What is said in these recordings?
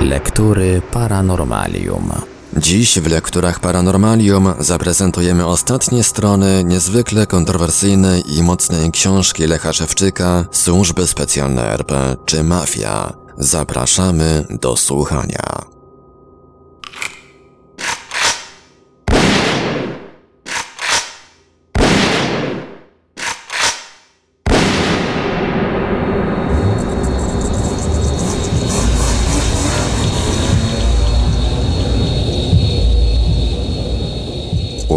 Lektury Paranormalium. Dziś w lekturach Paranormalium zaprezentujemy ostatnie strony niezwykle kontrowersyjnej i mocnej książki Lecha Szewczyka Służby Specjalne RP czy Mafia. Zapraszamy do słuchania.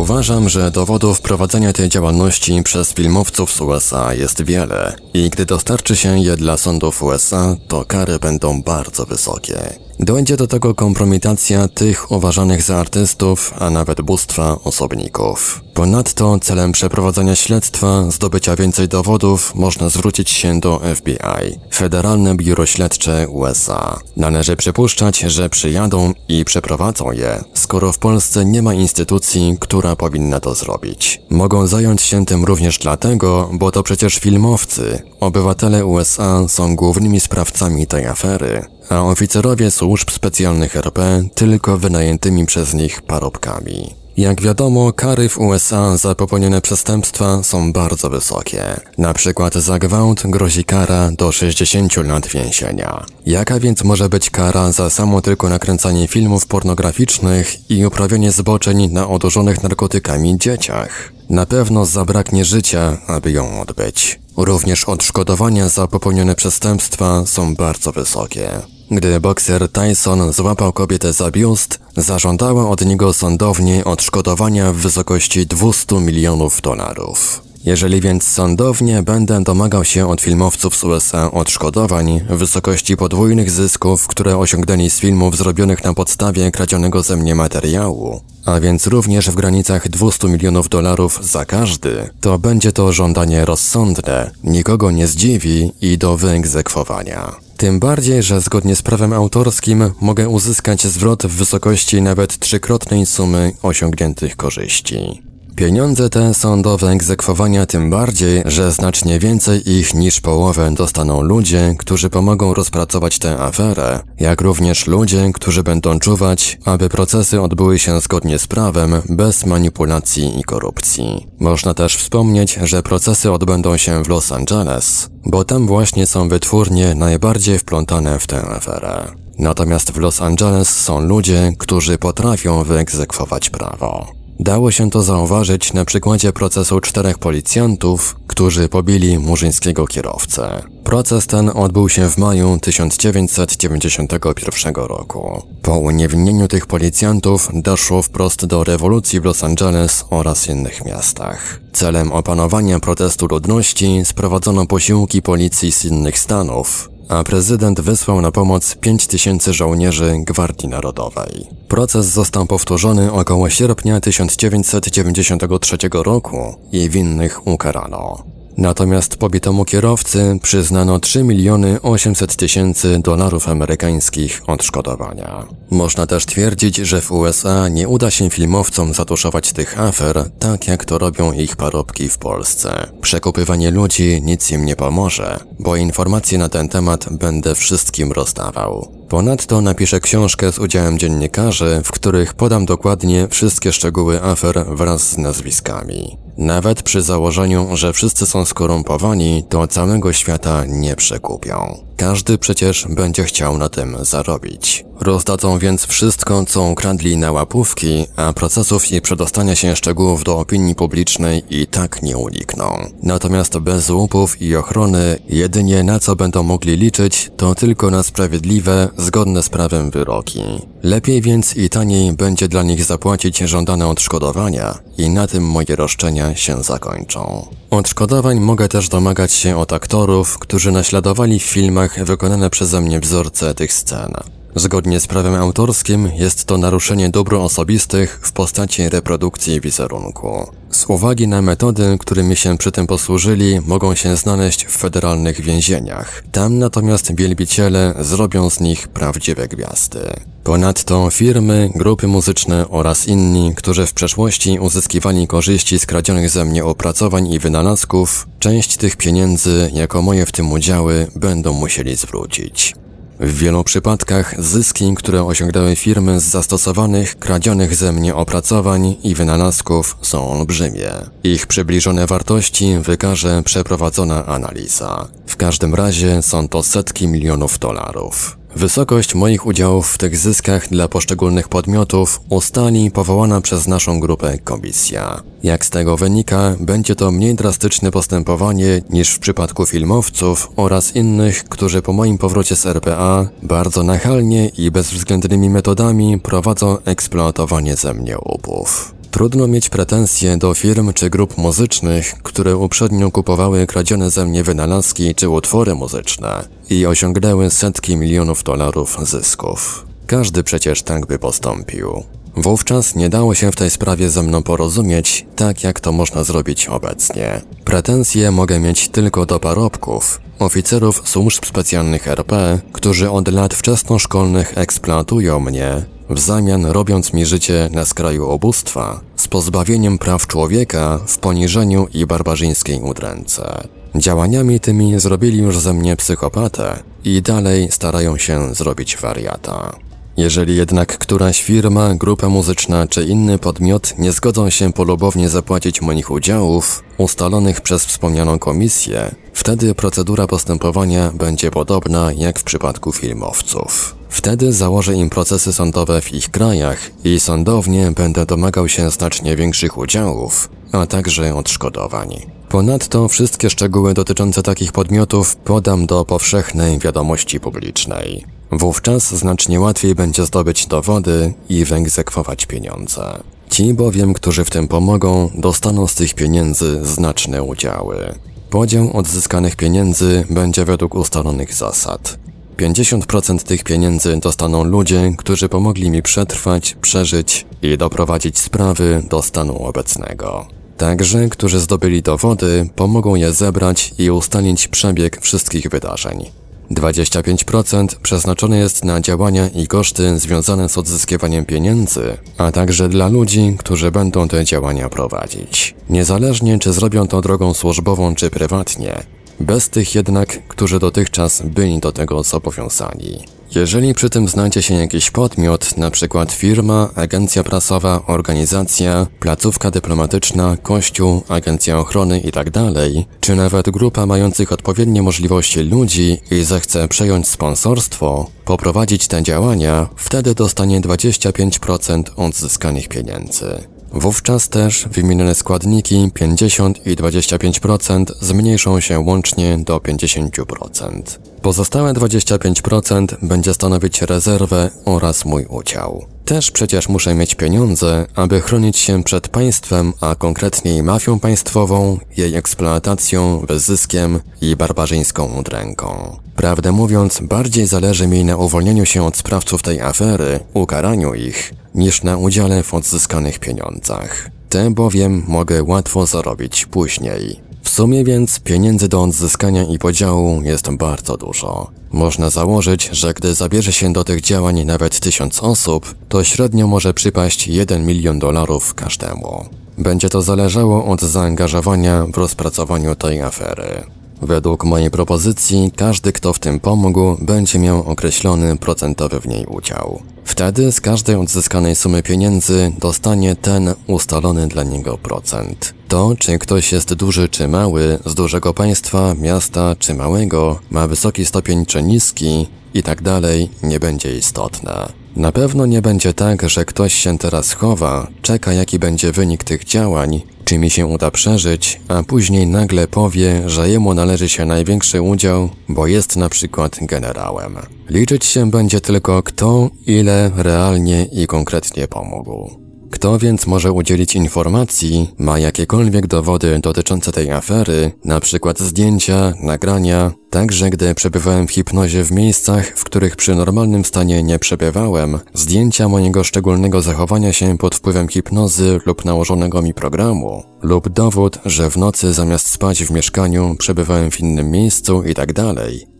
Uważam, że dowodów prowadzenia tej działalności przez filmowców z USA jest wiele i gdy dostarczy się je dla sądów USA, to kary będą bardzo wysokie. Dojdzie do tego kompromitacja tych uważanych za artystów, a nawet bóstwa osobników. Ponadto celem przeprowadzenia śledztwa, zdobycia więcej dowodów, można zwrócić się do FBI, Federalne Biuro Śledcze USA. Należy przypuszczać, że przyjadą i przeprowadzą je, skoro w Polsce nie ma instytucji, która powinna to zrobić. Mogą zająć się tym również dlatego, bo to przecież filmowcy, obywatele USA są głównymi sprawcami tej afery, a oficerowie służb specjalnych RP tylko wynajętymi przez nich parobkami. Jak wiadomo, kary w USA za popełnione przestępstwa są bardzo wysokie. Na przykład za gwałt grozi kara do 60 lat więzienia. Jaka więc może być kara za samo tylko nakręcanie filmów pornograficznych i uprawianie zboczeń na odurzonych narkotykami dzieciach? Na pewno zabraknie życia, aby ją odbyć. Również odszkodowania za popełnione przestępstwa są bardzo wysokie. Gdy bokser Tyson złapał kobietę za biust, zażądała od niego sądownie odszkodowania w wysokości 200 milionów dolarów. Jeżeli więc sądownie będę domagał się od filmowców z USA odszkodowań w wysokości podwójnych zysków, które osiągnęli z filmów zrobionych na podstawie kradzionego ze mnie materiału, a więc również w granicach 200 milionów dolarów za każdy, to będzie to żądanie rozsądne, nikogo nie zdziwi i do wyegzekwowania. Tym bardziej, że zgodnie z prawem autorskim mogę uzyskać zwrot w wysokości nawet trzykrotnej sumy osiągniętych korzyści. Pieniądze te są do wyegzekwowania tym bardziej, że znacznie więcej ich niż połowę dostaną ludzie, którzy pomogą rozpracować tę aferę, jak również ludzie, którzy będą czuwać, aby procesy odbyły się zgodnie z prawem, bez manipulacji i korupcji. Można też wspomnieć, że procesy odbędą się w Los Angeles, bo tam właśnie są wytwórnie najbardziej wplątane w tę aferę. Natomiast w Los Angeles są ludzie, którzy potrafią wyegzekwować prawo. Dało się to zauważyć na przykładzie procesu czterech policjantów, którzy pobili murzyńskiego kierowcę. Proces ten odbył się w maju 1991 roku. Po uniewinnieniu tych policjantów doszło wprost do rewolucji w Los Angeles oraz innych miastach. Celem opanowania protestu ludności sprowadzono posiłki policji z innych stanów, a prezydent wysłał na pomoc 5 tysięcy żołnierzy Gwardii Narodowej. Proces został powtórzony około sierpnia 1993 roku i winnych ukarano. Natomiast pobitemu kierowcy przyznano 3 miliony 800 tysięcy dolarów amerykańskich odszkodowania. Można też twierdzić, że w USA nie uda się filmowcom zatuszować tych afer, tak jak to robią ich parobki w Polsce. Przekupywanie ludzi nic im nie pomoże, bo informacje na ten temat będę wszystkim rozdawał. Ponadto napiszę książkę z udziałem dziennikarzy, w których podam dokładnie wszystkie szczegóły afer wraz z nazwiskami. Nawet przy założeniu, że wszyscy są skorumpowani, to całego świata nie przekupią. Każdy przecież będzie chciał na tym zarobić. Rozdadzą więc wszystko, co ukradli na łapówki, a procesów i przedostania się szczegółów do opinii publicznej i tak nie unikną. Natomiast bez łupów i ochrony, jedynie na co będą mogli liczyć, to tylko na sprawiedliwe, zgodne z prawem wyroki. Lepiej więc i taniej będzie dla nich zapłacić żądane odszkodowania i na tym moje roszczenia się zakończą. Odszkodowań mogę też domagać się od aktorów, którzy naśladowali w filmach wykonane przeze mnie wzorce tych scen. Zgodnie z prawem autorskim jest to naruszenie dóbr osobistych w postaci reprodukcji wizerunku. Z uwagi na metody, którymi się przy tym posłużyli, mogą się znaleźć w federalnych więzieniach. Tam natomiast wielbiciele zrobią z nich prawdziwe gwiazdy. Ponadto firmy, grupy muzyczne oraz inni, którzy w przeszłości uzyskiwali korzyści z kradzionych ze mnie opracowań i wynalazków, część tych pieniędzy, jako moje w tym udziały, będą musieli zwrócić. W wielu przypadkach zyski, które osiągnęły firmy z zastosowanych, kradzionych ze mnie opracowań i wynalazków są olbrzymie. Ich przybliżone wartości wykaże przeprowadzona analiza. W każdym razie są to setki milionów dolarów. Wysokość moich udziałów w tych zyskach dla poszczególnych podmiotów ustali powołana przez naszą grupę komisja. Jak z tego wynika, będzie to mniej drastyczne postępowanie niż w przypadku filmowców oraz innych, którzy po moim powrocie z RPA bardzo nachalnie i bezwzględnymi metodami prowadzą eksploatowanie ze mnie łupów. Trudno mieć pretensje do firm czy grup muzycznych, które uprzednio kupowały kradzione ze mnie wynalazki czy utwory muzyczne i osiągnęły setki milionów dolarów zysków. Każdy przecież tak by postąpił. Wówczas nie dało się w tej sprawie ze mną porozumieć, tak jak to można zrobić obecnie. Pretensje mogę mieć tylko do parobków, oficerów służb specjalnych RP, którzy od lat wczesnoszkolnych eksploatują mnie, w zamian robiąc mi życie na skraju ubóstwa, z pozbawieniem praw człowieka w poniżeniu i barbarzyńskiej udręce. Działaniami tymi zrobili już ze mnie psychopatę i dalej starają się zrobić wariata. Jeżeli jednak któraś firma, grupa muzyczna czy inny podmiot nie zgodzą się polubownie zapłacić moich udziałów, ustalonych przez wspomnianą komisję, wtedy procedura postępowania będzie podobna jak w przypadku filmowców. Wtedy założę im procesy sądowe w ich krajach i sądownie będę domagał się znacznie większych udziałów, a także odszkodowań. Ponadto wszystkie szczegóły dotyczące takich podmiotów podam do powszechnej wiadomości publicznej. Wówczas znacznie łatwiej będzie zdobyć dowody i wyegzekwować pieniądze. Ci bowiem, którzy w tym pomogą, dostaną z tych pieniędzy znaczne udziały. Podział odzyskanych pieniędzy będzie według ustalonych zasad. 50% tych pieniędzy dostaną ludzie, którzy pomogli mi przetrwać, przeżyć i doprowadzić sprawy do stanu obecnego. Także, którzy zdobyli dowody, pomogą je zebrać i ustalić przebieg wszystkich wydarzeń. 25% przeznaczone jest na działania i koszty związane z odzyskiwaniem pieniędzy, a także dla ludzi, którzy będą te działania prowadzić. Niezależnie czy zrobią to drogą służbową czy prywatnie, bez tych jednak, którzy dotychczas byli do tego zobowiązani. Jeżeli przy tym znajdzie się jakiś podmiot, np. firma, agencja prasowa, organizacja, placówka dyplomatyczna, kościół, agencja ochrony itd., tak czy nawet grupa mających odpowiednie możliwości ludzi i zechce przejąć sponsorstwo, poprowadzić te działania, wtedy dostanie 25% odzyskanych pieniędzy. Wówczas też wymienione składniki 50 i 25% zmniejszą się łącznie do 50%. Pozostałe 25% będzie stanowić rezerwę oraz mój udział. Też przecież muszę mieć pieniądze, aby chronić się przed państwem, a konkretniej mafią państwową, jej eksploatacją, wyzyskiem i barbarzyńską udręką. Prawdę mówiąc, bardziej zależy mi na uwolnieniu się od sprawców tej afery, ukaraniu ich, niż na udziale w odzyskanych pieniądzach. Te bowiem mogę łatwo zarobić później. W sumie więc pieniędzy do odzyskania i podziału jest bardzo dużo. Można założyć, że gdy zabierze się do tych działań nawet tysiąc osób, to średnio może przypaść 1 milion dolarów każdemu. Będzie to zależało od zaangażowania w rozpracowaniu tej afery. Według mojej propozycji, każdy kto w tym pomógł, będzie miał określony procentowy w niej udział. Wtedy z każdej odzyskanej sumy pieniędzy dostanie ten ustalony dla niego procent. To, czy ktoś jest duży czy mały, z dużego państwa, miasta czy małego, ma wysoki stopień czy niski i tak dalej, nie będzie istotne. Na pewno nie będzie tak, że ktoś się teraz chowa, czeka jaki będzie wynik tych działań czy mi się uda przeżyć, a później nagle powie, że jemu należy się największy udział, bo jest na przykład generałem. Liczyć się będzie tylko kto, ile realnie i konkretnie pomógł. Kto więc może udzielić informacji, ma jakiekolwiek dowody dotyczące tej afery, na przykład zdjęcia, nagrania, także gdy przebywałem w hipnozie w miejscach, w których przy normalnym stanie nie przebywałem, zdjęcia mojego szczególnego zachowania się pod wpływem hipnozy lub nałożonego mi programu, lub dowód, że w nocy zamiast spać w mieszkaniu przebywałem w innym miejscu i tak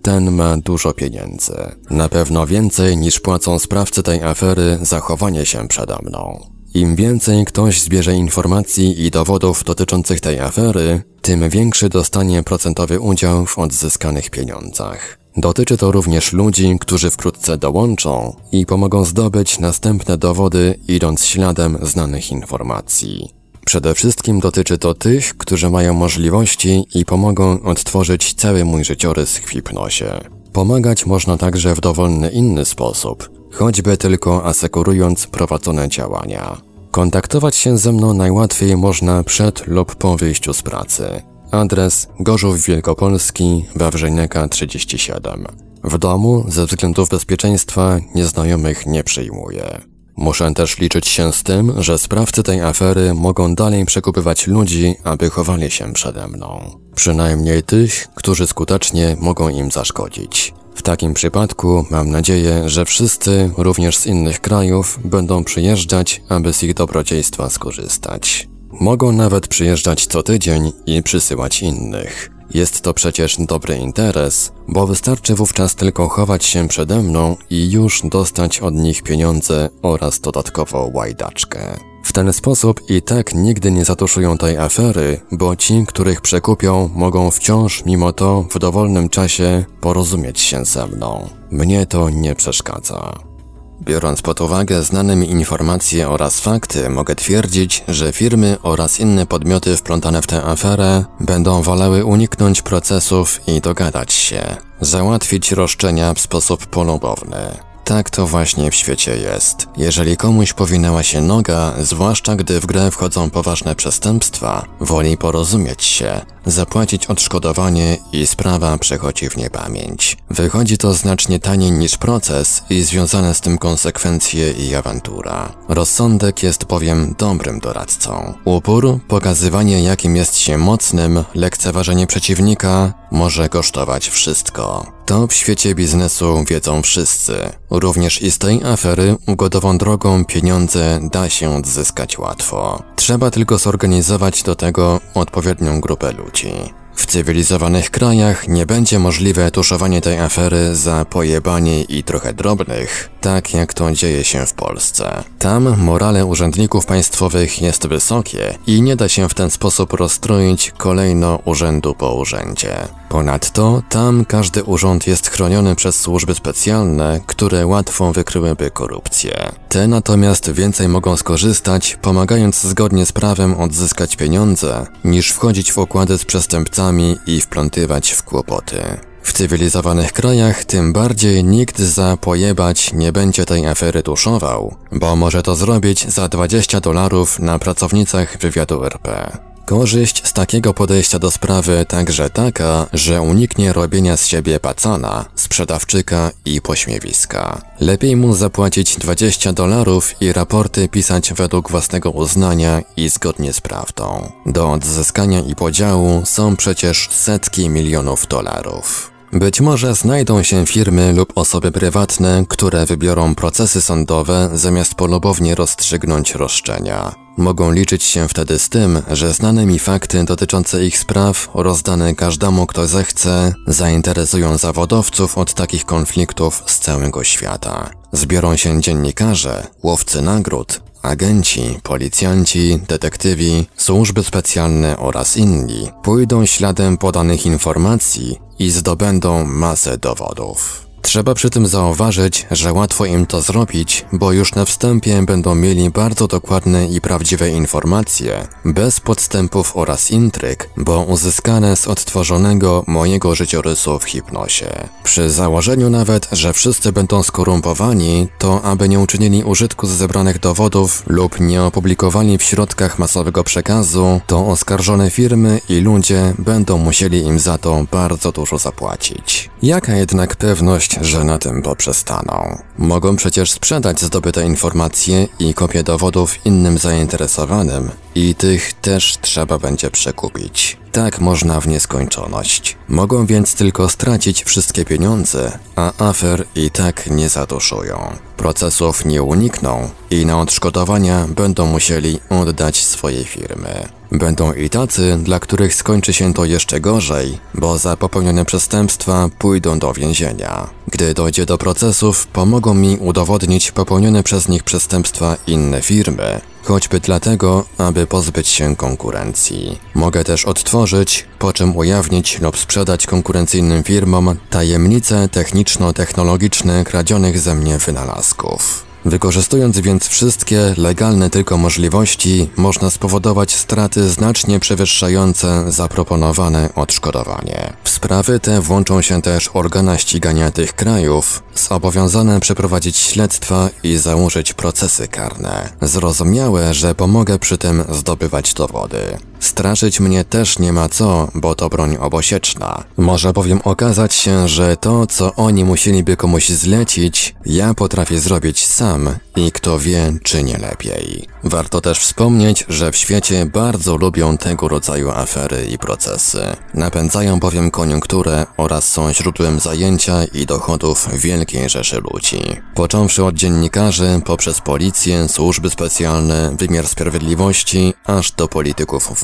ten ma dużo pieniędzy. Na pewno więcej niż płacą sprawcy tej afery zachowanie się przede mną. Im więcej ktoś zbierze informacji i dowodów dotyczących tej afery, tym większy dostanie procentowy udział w odzyskanych pieniądzach. Dotyczy to również ludzi, którzy wkrótce dołączą i pomogą zdobyć następne dowody idąc śladem znanych informacji. Przede wszystkim dotyczy to tych, którzy mają możliwości i pomogą odtworzyć cały mój życiorys w hipnozie. Pomagać można także w dowolny inny sposób, choćby tylko asekurując prowadzone działania. Kontaktować się ze mną najłatwiej można przed lub po wyjściu z pracy. Adres Gorzów Wielkopolski, Wawrzyniaka 37. W domu ze względów bezpieczeństwa nieznajomych nie przyjmuję. Muszę też liczyć się z tym, że sprawcy tej afery mogą dalej przekupywać ludzi, aby chowali się przede mną. Przynajmniej tych, którzy skutecznie mogą im zaszkodzić. W takim przypadku mam nadzieję, że wszyscy, również z innych krajów, będą przyjeżdżać, aby z ich dobrodziejstwa skorzystać. Mogą nawet przyjeżdżać co tydzień i przysyłać innych. Jest to przecież dobry interes, bo wystarczy wówczas tylko chować się przede mną i już dostać od nich pieniądze oraz dodatkowo łajdaczkę. W ten sposób i tak nigdy nie zatuszują tej afery, bo ci, których przekupią, mogą wciąż mimo to w dowolnym czasie porozumieć się ze mną. Mnie to nie przeszkadza. Biorąc pod uwagę znane mi informacje oraz fakty, mogę twierdzić, że firmy oraz inne podmioty wplątane w tę aferę będą wolały uniknąć procesów i dogadać się, załatwić roszczenia w sposób polubowny. Tak to właśnie w świecie jest. Jeżeli komuś powinęła się noga, zwłaszcza gdy w grę wchodzą poważne przestępstwa, woli porozumieć się, zapłacić odszkodowanie i sprawa przechodzi w niepamięć. Wychodzi to znacznie taniej niż proces i związane z tym konsekwencje i awantura. Rozsądek jest bowiem dobrym doradcą. Upór, pokazywanie jakim jest się mocnym, lekceważenie przeciwnika może kosztować wszystko. To w świecie biznesu wiedzą wszyscy. Również i z tej afery ugodową drogą pieniądze da się odzyskać łatwo. Trzeba tylko zorganizować do tego odpowiednią grupę ludzi. W cywilizowanych krajach nie będzie możliwe tuszowanie tej afery za pojebanie i trochę drobnych, tak jak to dzieje się w Polsce. Tam morale urzędników państwowych jest wysokie i nie da się w ten sposób rozstroić kolejno urzędu po urzędzie. Ponadto tam każdy urząd jest chroniony przez służby specjalne, które łatwo wykryłyby korupcję. Te natomiast więcej mogą skorzystać, pomagając zgodnie z prawem odzyskać pieniądze, niż wchodzić w układy z przestępcami i wplątywać w kłopoty. W cywilizowanych krajach tym bardziej nikt za pojebać nie będzie tej afery tuszował, bo może to zrobić za 20 dolarów na pracownicach wywiadu RP. Korzyść z takiego podejścia do sprawy także taka, że uniknie robienia z siebie pacana, sprzedawczyka i pośmiewiska. Lepiej mu zapłacić 20 dolarów i raporty pisać według własnego uznania i zgodnie z prawdą. Do odzyskania i podziału są przecież setki milionów dolarów. Być może znajdą się firmy lub osoby prywatne, które wybiorą procesy sądowe zamiast polubownie rozstrzygnąć roszczenia. Mogą liczyć się wtedy z tym, że znane mi fakty dotyczące ich spraw, rozdane każdemu kto zechce, zainteresują zawodowców od takich konfliktów z całego świata. Zbiorą się dziennikarze, łowcy nagród, agenci, policjanci, detektywi, służby specjalne oraz inni pójdą śladem podanych informacji i zdobędą masę dowodów. Trzeba przy tym zauważyć, że łatwo im to zrobić, bo już na wstępie będą mieli bardzo dokładne i prawdziwe informacje, bez podstępów oraz intryg, bo uzyskane z odtworzonego mojego życiorysu w hipnosie. Przy założeniu nawet, że wszyscy będą skorumpowani, to aby nie uczynili użytku z zebranych dowodów lub nie opublikowali w środkach masowego przekazu, to oskarżone firmy i ludzie będą musieli im za to bardzo dużo zapłacić. Jaka jednak pewność, że na tym poprzestaną? Mogą przecież sprzedać zdobyte informacje i kopie dowodów innym zainteresowanym i tych też trzeba będzie przekupić. Tak można w nieskończoność. Mogą więc tylko stracić wszystkie pieniądze, a afer i tak nie zaduszują. Procesów nie unikną i na odszkodowania będą musieli oddać swoje firmy. Będą i tacy, dla których skończy się to jeszcze gorzej, bo za popełnione przestępstwa pójdą do więzienia. Gdy dojdzie do procesów, pomogą mi udowodnić popełnione przez nich przestępstwa inne firmy choćby dlatego, aby pozbyć się konkurencji. Mogę też odtworzyć, po czym ujawnić lub sprzedać konkurencyjnym firmom tajemnice techniczno-technologiczne kradzionych ze mnie wynalazków. Wykorzystując więc wszystkie legalne tylko możliwości, można spowodować straty znacznie przewyższające zaproponowane odszkodowanie. W sprawy te włączą się też organa ścigania tych krajów, zobowiązane przeprowadzić śledztwa i założyć procesy karne. Zrozumiałe, że pomogę przy tym zdobywać dowody. Straszyć mnie też nie ma co, bo to broń obosieczna. Może bowiem okazać się, że to, co oni musieliby komuś zlecić, ja potrafię zrobić sam i kto wie, czy nie lepiej. Warto też wspomnieć, że w świecie bardzo lubią tego rodzaju afery i procesy. Napędzają bowiem koniunkturę oraz są źródłem zajęcia i dochodów wielkiej rzeszy ludzi. Począwszy od dziennikarzy, poprzez policję, służby specjalne, wymiar sprawiedliwości, aż do polityków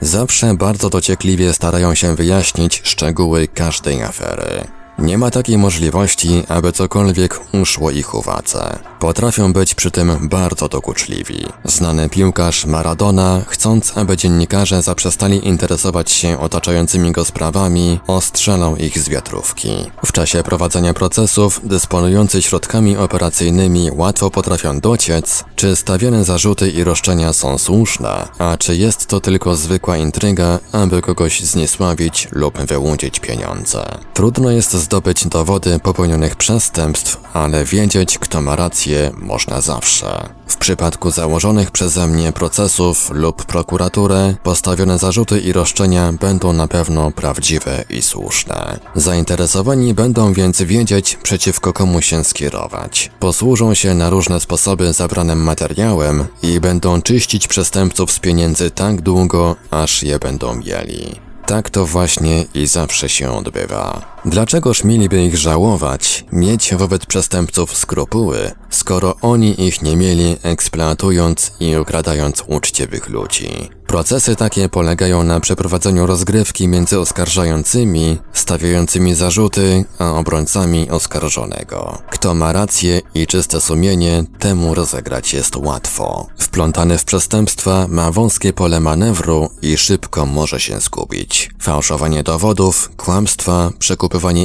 Zawsze bardzo dociekliwie starają się wyjaśnić szczegóły każdej afery. Nie ma takiej możliwości, aby cokolwiek uszło ich uwadze. Potrafią być przy tym bardzo dokuczliwi. Znany piłkarz Maradona, chcąc aby dziennikarze zaprzestali interesować się otaczającymi go sprawami, ostrzelał ich z wiatrówki. W czasie prowadzenia procesów, dysponujący środkami operacyjnymi łatwo potrafią dociec, czy stawiane zarzuty i roszczenia są słuszne, a czy jest to tylko zwykła intryga, aby kogoś zniesławić lub wyłudzić pieniądze. Trudno jest zdobyć dowody popełnionych przestępstw, ale wiedzieć, kto ma rację, można zawsze. W przypadku założonych przeze mnie procesów lub prokuraturę, postawione zarzuty i roszczenia będą na pewno prawdziwe i słuszne. Zainteresowani będą więc wiedzieć, przeciwko komu się skierować. Posłużą się na różne sposoby zabranym materiałem i będą czyścić przestępców z pieniędzy tak długo, aż je będą mieli. Tak to właśnie i zawsze się odbywa. Dlaczegoż mieliby ich żałować, mieć wobec przestępców skrupuły, skoro oni ich nie mieli, eksploatując i ukradając uczciwych ludzi? Procesy takie polegają na przeprowadzeniu rozgrywki między oskarżającymi, stawiającymi zarzuty, a obrońcami oskarżonego. Kto ma rację i czyste sumienie, temu rozegrać jest łatwo. Wplątany w przestępstwa ma wąskie pole manewru i szybko może się zgubić. Fałszowanie dowodów, kłamstwa,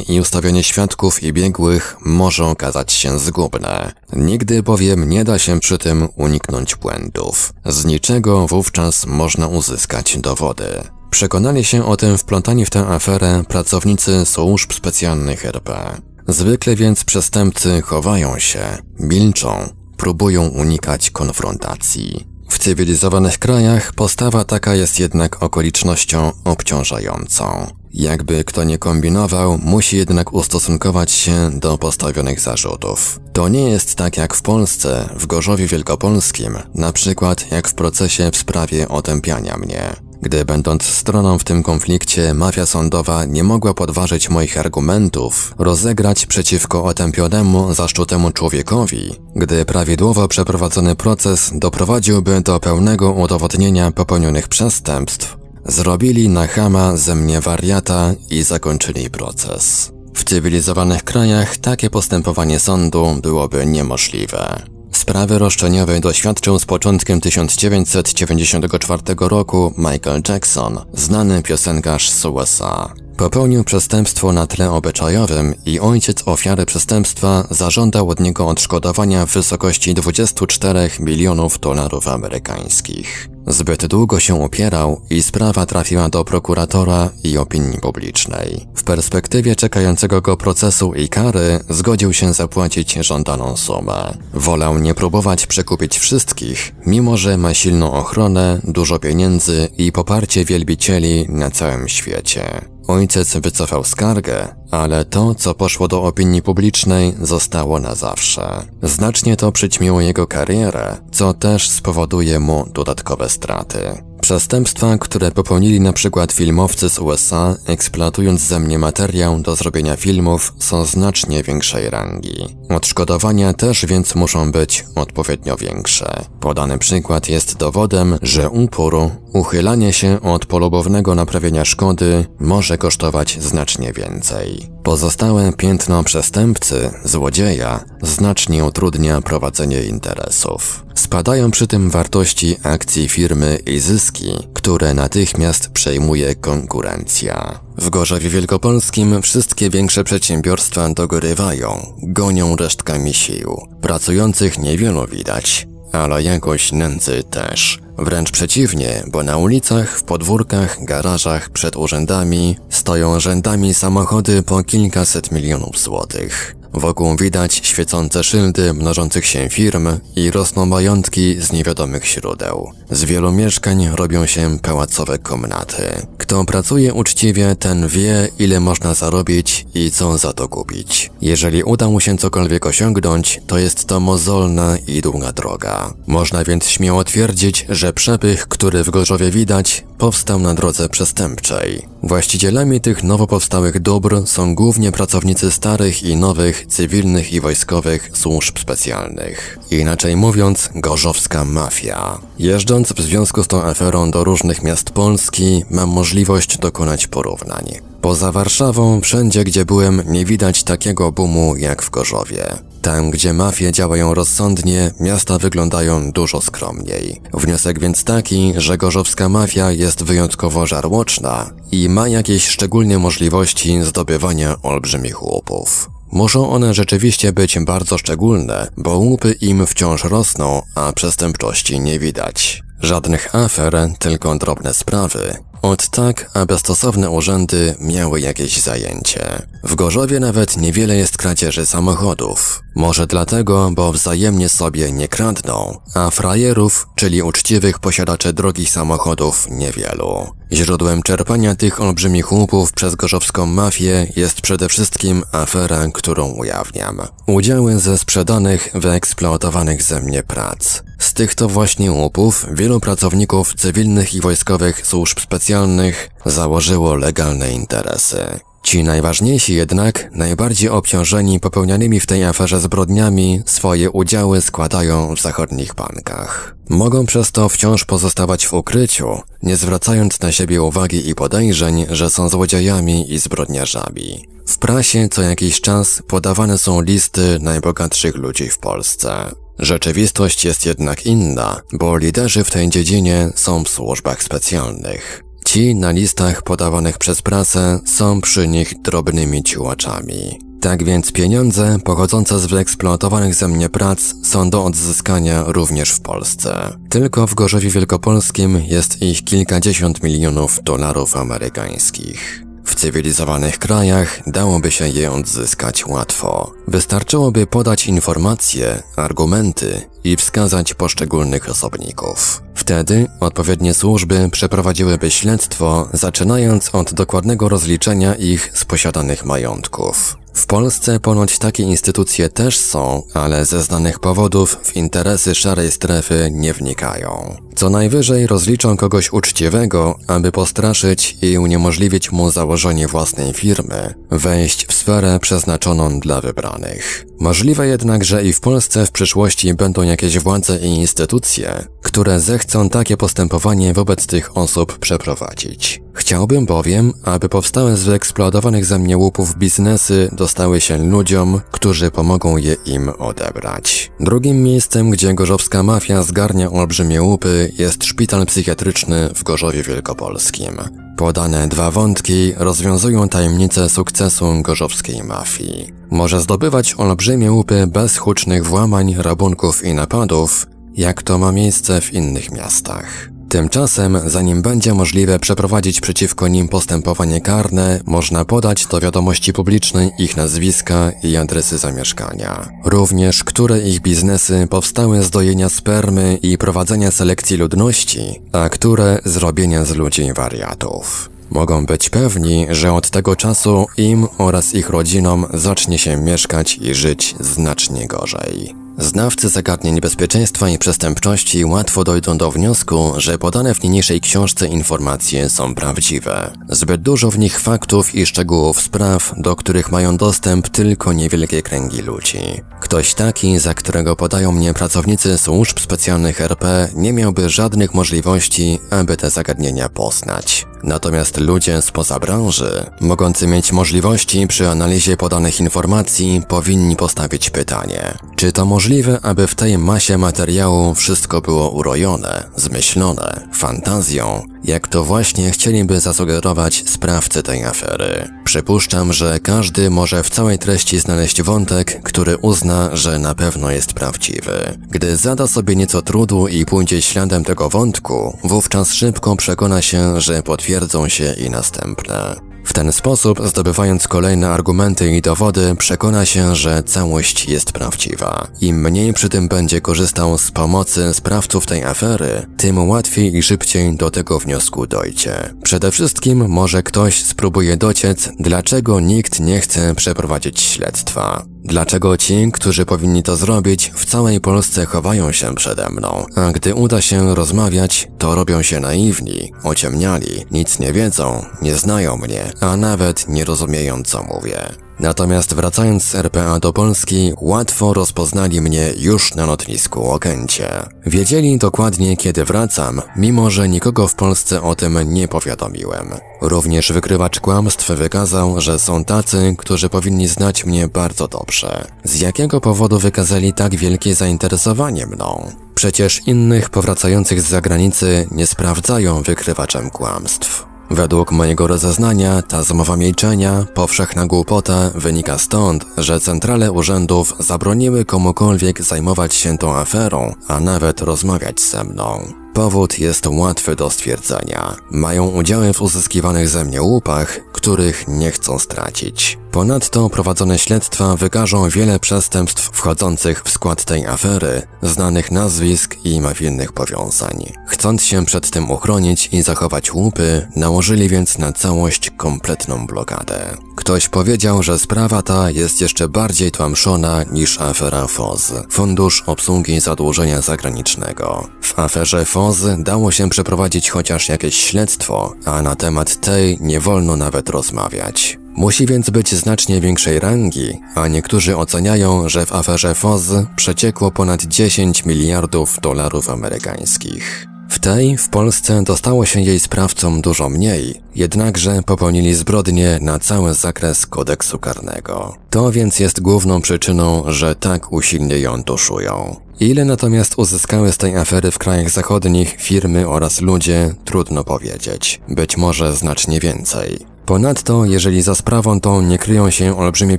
i ustawianie świadków i biegłych może okazać się zgubne. Nigdy bowiem nie da się przy tym uniknąć błędów. Z niczego wówczas można uzyskać dowody. Przekonali się o tym wplątani w tę aferę pracownicy służb specjalnych RP. Zwykle więc przestępcy chowają się, milczą, próbują unikać konfrontacji. W cywilizowanych krajach postawa taka jest jednak okolicznością obciążającą. Jakby kto nie kombinował, musi jednak ustosunkować się do postawionych zarzutów. To nie jest tak jak w Polsce, w Gorzowie Wielkopolskim, na przykład jak w procesie w sprawie otępiania mnie. Gdy będąc stroną w tym konflikcie, mafia sądowa nie mogła podważyć moich argumentów, rozegrać przeciwko otępionemu, zaszczutemu człowiekowi, gdy prawidłowo przeprowadzony proces doprowadziłby do pełnego udowodnienia popełnionych przestępstw, zrobili na chama ze mnie wariata i zakończyli proces. W cywilizowanych krajach takie postępowanie sądu byłoby niemożliwe. Sprawy roszczeniowej doświadczył z początkiem 1994 roku Michael Jackson, znany piosenkarz z USA. Popełnił przestępstwo na tle obyczajowym i ojciec ofiary przestępstwa zażądał od niego odszkodowania w wysokości 24 milionów dolarów amerykańskich. Zbyt długo się upierał i sprawa trafiła do prokuratora i opinii publicznej. W perspektywie czekającego go procesu i kary zgodził się zapłacić żądaną sumę. Wolał nie próbować przekupić wszystkich, mimo że ma silną ochronę, dużo pieniędzy i poparcie wielbicieli na całym świecie. Ojciec wycofał skargę, ale to, co poszło do opinii publicznej, zostało na zawsze. Znacznie to przyćmiło jego karierę, co też spowoduje mu dodatkowe straty. Przestępstwa, które popełnili przykład filmowcy z USA, eksploatując ze mnie materiał do zrobienia filmów, są znacznie większej rangi. Odszkodowania też więc muszą być odpowiednio większe. Podany przykład jest dowodem, że upór uchylanie się od polubownego naprawienia szkody może kosztować znacznie więcej. Pozostałe piętno przestępcy, złodzieja, znacznie utrudnia prowadzenie interesów. Spadają przy tym wartości akcji firmy i zyski, które natychmiast przejmuje konkurencja. W Gorzowie Wielkopolskim wszystkie większe przedsiębiorstwa dogorywają, gonią resztkami sił. Pracujących niewielu widać, ale jakoś nędzy też. Wręcz przeciwnie, bo na ulicach, w podwórkach, garażach, przed urzędami stoją rzędami samochody po kilkaset milionów złotych. Wokół widać świecące szyldy mnożących się firm i rosną majątki z niewiadomych źródeł. Z wielu mieszkań robią się pałacowe komnaty. Kto pracuje uczciwie, ten wie, ile można zarobić i co za to kupić. Jeżeli uda mu się cokolwiek osiągnąć, to jest to mozolna i długa droga. Można więc śmiało twierdzić, że przepych, który w Gorzowie widać, powstał na drodze przestępczej. Właścicielami tych nowo powstałych dóbr są głównie pracownicy starych i nowych, cywilnych i wojskowych służb specjalnych. Inaczej mówiąc, gorzowska mafia. Jeżdżąc w związku z tą aferą do różnych miast Polski, mam możliwość dokonać porównań. Poza Warszawą, wszędzie gdzie byłem, nie widać takiego boomu jak w Gorzowie. Tam, gdzie mafie działają rozsądnie, miasta wyglądają dużo skromniej. Wniosek więc taki, że gorzowska mafia jest wyjątkowo żarłoczna i ma jakieś szczególne możliwości zdobywania olbrzymich łupów. Muszą one rzeczywiście być bardzo szczególne, bo łupy im wciąż rosną, a przestępczości nie widać. Żadnych afer, tylko drobne sprawy. Od tak, aby stosowne urzędy miały jakieś zajęcie. W Gorzowie nawet niewiele jest kradzieży samochodów. Może dlatego, bo wzajemnie sobie nie kradną, a frajerów, czyli uczciwych posiadaczy drogich samochodów, niewielu. Źródłem czerpania tych olbrzymich łupów przez gorzowską mafię jest przede wszystkim afera, którą ujawniam. Udziały ze sprzedanych, wyeksploatowanych ze mnie prac. Z tych to właśnie łupów wielu pracowników cywilnych i wojskowych służb specjalnych założyło legalne interesy. Ci najważniejsi jednak, najbardziej obciążeni popełnianymi w tej aferze zbrodniami, swoje udziały składają w zachodnich bankach. Mogą przez to wciąż pozostawać w ukryciu, nie zwracając na siebie uwagi i podejrzeń, że są złodziejami i zbrodniarzami. W prasie co jakiś czas podawane są listy najbogatszych ludzi w Polsce. Rzeczywistość jest jednak inna, bo liderzy w tej dziedzinie są w służbach specjalnych. Ci na listach podawanych przez prasę są przy nich drobnymi ciłaczami. Tak więc pieniądze pochodzące z wyeksploatowanych ze mnie prac są do odzyskania również w Polsce. Tylko w Gorzowie Wielkopolskim jest ich kilkadziesiąt milionów dolarów amerykańskich. W cywilizowanych krajach dałoby się je odzyskać łatwo. Wystarczyłoby podać informacje, argumenty i wskazać poszczególnych osobników. Wtedy odpowiednie służby przeprowadziłyby śledztwo, zaczynając od dokładnego rozliczenia ich z posiadanych majątków. W Polsce ponoć takie instytucje też są, ale ze znanych powodów w interesy szarej strefy nie wnikają. Co najwyżej rozliczą kogoś uczciwego, aby postraszyć i uniemożliwić mu założenie własnej firmy, wejść w sferę przeznaczoną dla wybranych. Możliwe jednak, że i w Polsce w przyszłości będą jakieś władze i instytucje, które zechcą takie postępowanie wobec tych osób przeprowadzić. Chciałbym bowiem, aby powstałe z wyeksploatowanych ze mnie łupów biznesy dostały się ludziom, którzy pomogą je im odebrać. Drugim miejscem, gdzie gorzowska mafia zgarnia olbrzymie łupy jest szpital psychiatryczny w Gorzowie Wielkopolskim. Podane dwa wątki rozwiązują tajemnicę sukcesu gorzowskiej mafii. Może zdobywać olbrzymie łupy bez hucznych włamań, rabunków i napadów, jak to ma miejsce w innych miastach. Tymczasem, zanim będzie możliwe przeprowadzić przeciwko nim postępowanie karne, można podać do wiadomości publicznej ich nazwiska i adresy zamieszkania. Również, które ich biznesy powstały z dojenia spermy i prowadzenia selekcji ludności, a które zrobienia z ludzi wariatów. Mogą być pewni, że od tego czasu im oraz ich rodzinom zacznie się mieszkać i żyć znacznie gorzej. Znawcy zagadnień bezpieczeństwa i przestępczości łatwo dojdą do wniosku, że podane w niniejszej książce informacje są prawdziwe. Zbyt dużo w nich faktów i szczegółów spraw, do których mają dostęp tylko niewielkie kręgi ludzi. Kto Ktoś taki, za którego podają mnie pracownicy służb specjalnych RP, nie miałby żadnych możliwości, aby te zagadnienia poznać. Natomiast ludzie spoza branży, mogący mieć możliwości przy analizie podanych informacji, powinni postawić pytanie: czy to możliwe, aby w tej masie materiału wszystko było urojone, zmyślone, fantazją, jak to właśnie chcieliby zasugerować sprawcy tej afery? Przypuszczam, że każdy może w całej treści znaleźć wątek, który uzna, że na pewno jest prawdziwy. Gdy zada sobie nieco trudu i pójdzie śladem tego wątku, wówczas szybko przekona się, że potwierdzą się i następne. W ten sposób, zdobywając kolejne argumenty i dowody, przekona się, że całość jest prawdziwa. Im mniej przy tym będzie korzystał z pomocy sprawców tej afery, tym łatwiej i szybciej do tego wniosku dojdzie. Przede wszystkim może ktoś spróbuje dociec, dlaczego nikt nie chce przeprowadzić śledztwa. Dlaczego ci, którzy powinni to zrobić, w całej Polsce chowają się przede mną, a gdy uda się rozmawiać, to robią się naiwni, ociemniali, nic nie wiedzą, nie znają mnie, a nawet nie rozumieją co mówię. Natomiast wracając z RPA do Polski, łatwo rozpoznali mnie już na lotnisku Okęcie. Wiedzieli dokładnie kiedy wracam, mimo że nikogo w Polsce o tym nie powiadomiłem. Również wykrywacz kłamstw wykazał, że są tacy, którzy powinni znać mnie bardzo dobrze. Z jakiego powodu wykazali tak wielkie zainteresowanie mną? Przecież innych powracających z zagranicy nie sprawdzają wykrywaczem kłamstw. Według mojego rozeznania ta zmowa milczenia, powszechna głupota, wynika stąd, że centrale urzędów zabroniły komukolwiek zajmować się tą aferą, a nawet rozmawiać ze mną. Powód jest łatwy do stwierdzenia. Mają udziały w uzyskiwanych ze mnie łupach, których nie chcą stracić. Ponadto prowadzone śledztwa wykażą wiele przestępstw wchodzących w skład tej afery, znanych nazwisk i mafijnych powiązań. Chcąc się przed tym uchronić i zachować łupy, nałożyli więc na całość kompletną blokadę. Ktoś powiedział, że sprawa ta jest jeszcze bardziej tłamszona niż afera FOZ, Fundusz Obsługi Zadłużenia Zagranicznego. W aferze FOZ dało się przeprowadzić chociaż jakieś śledztwo, a na temat tej nie wolno nawet rozmawiać. Musi więc być znacznie większej rangi, a niektórzy oceniają, że w aferze FOZ przeciekło ponad 10 miliardów dolarów amerykańskich. W tej w Polsce dostało się jej sprawcom dużo mniej, jednakże popełnili zbrodnie na cały zakres kodeksu karnego. To więc jest główną przyczyną, że tak usilnie ją tuszują. Ile natomiast uzyskały z tej afery w krajach zachodnich firmy oraz ludzie, trudno powiedzieć. Być może znacznie więcej. Ponadto, jeżeli za sprawą tą nie kryją się olbrzymie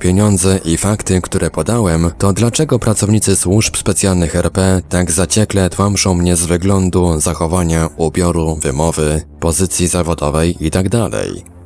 pieniądze i fakty, które podałem, to dlaczego pracownicy służb specjalnych RP tak zaciekle tłamszą mnie z wyglądu, zachowania, ubioru, wymowy, pozycji zawodowej itd.?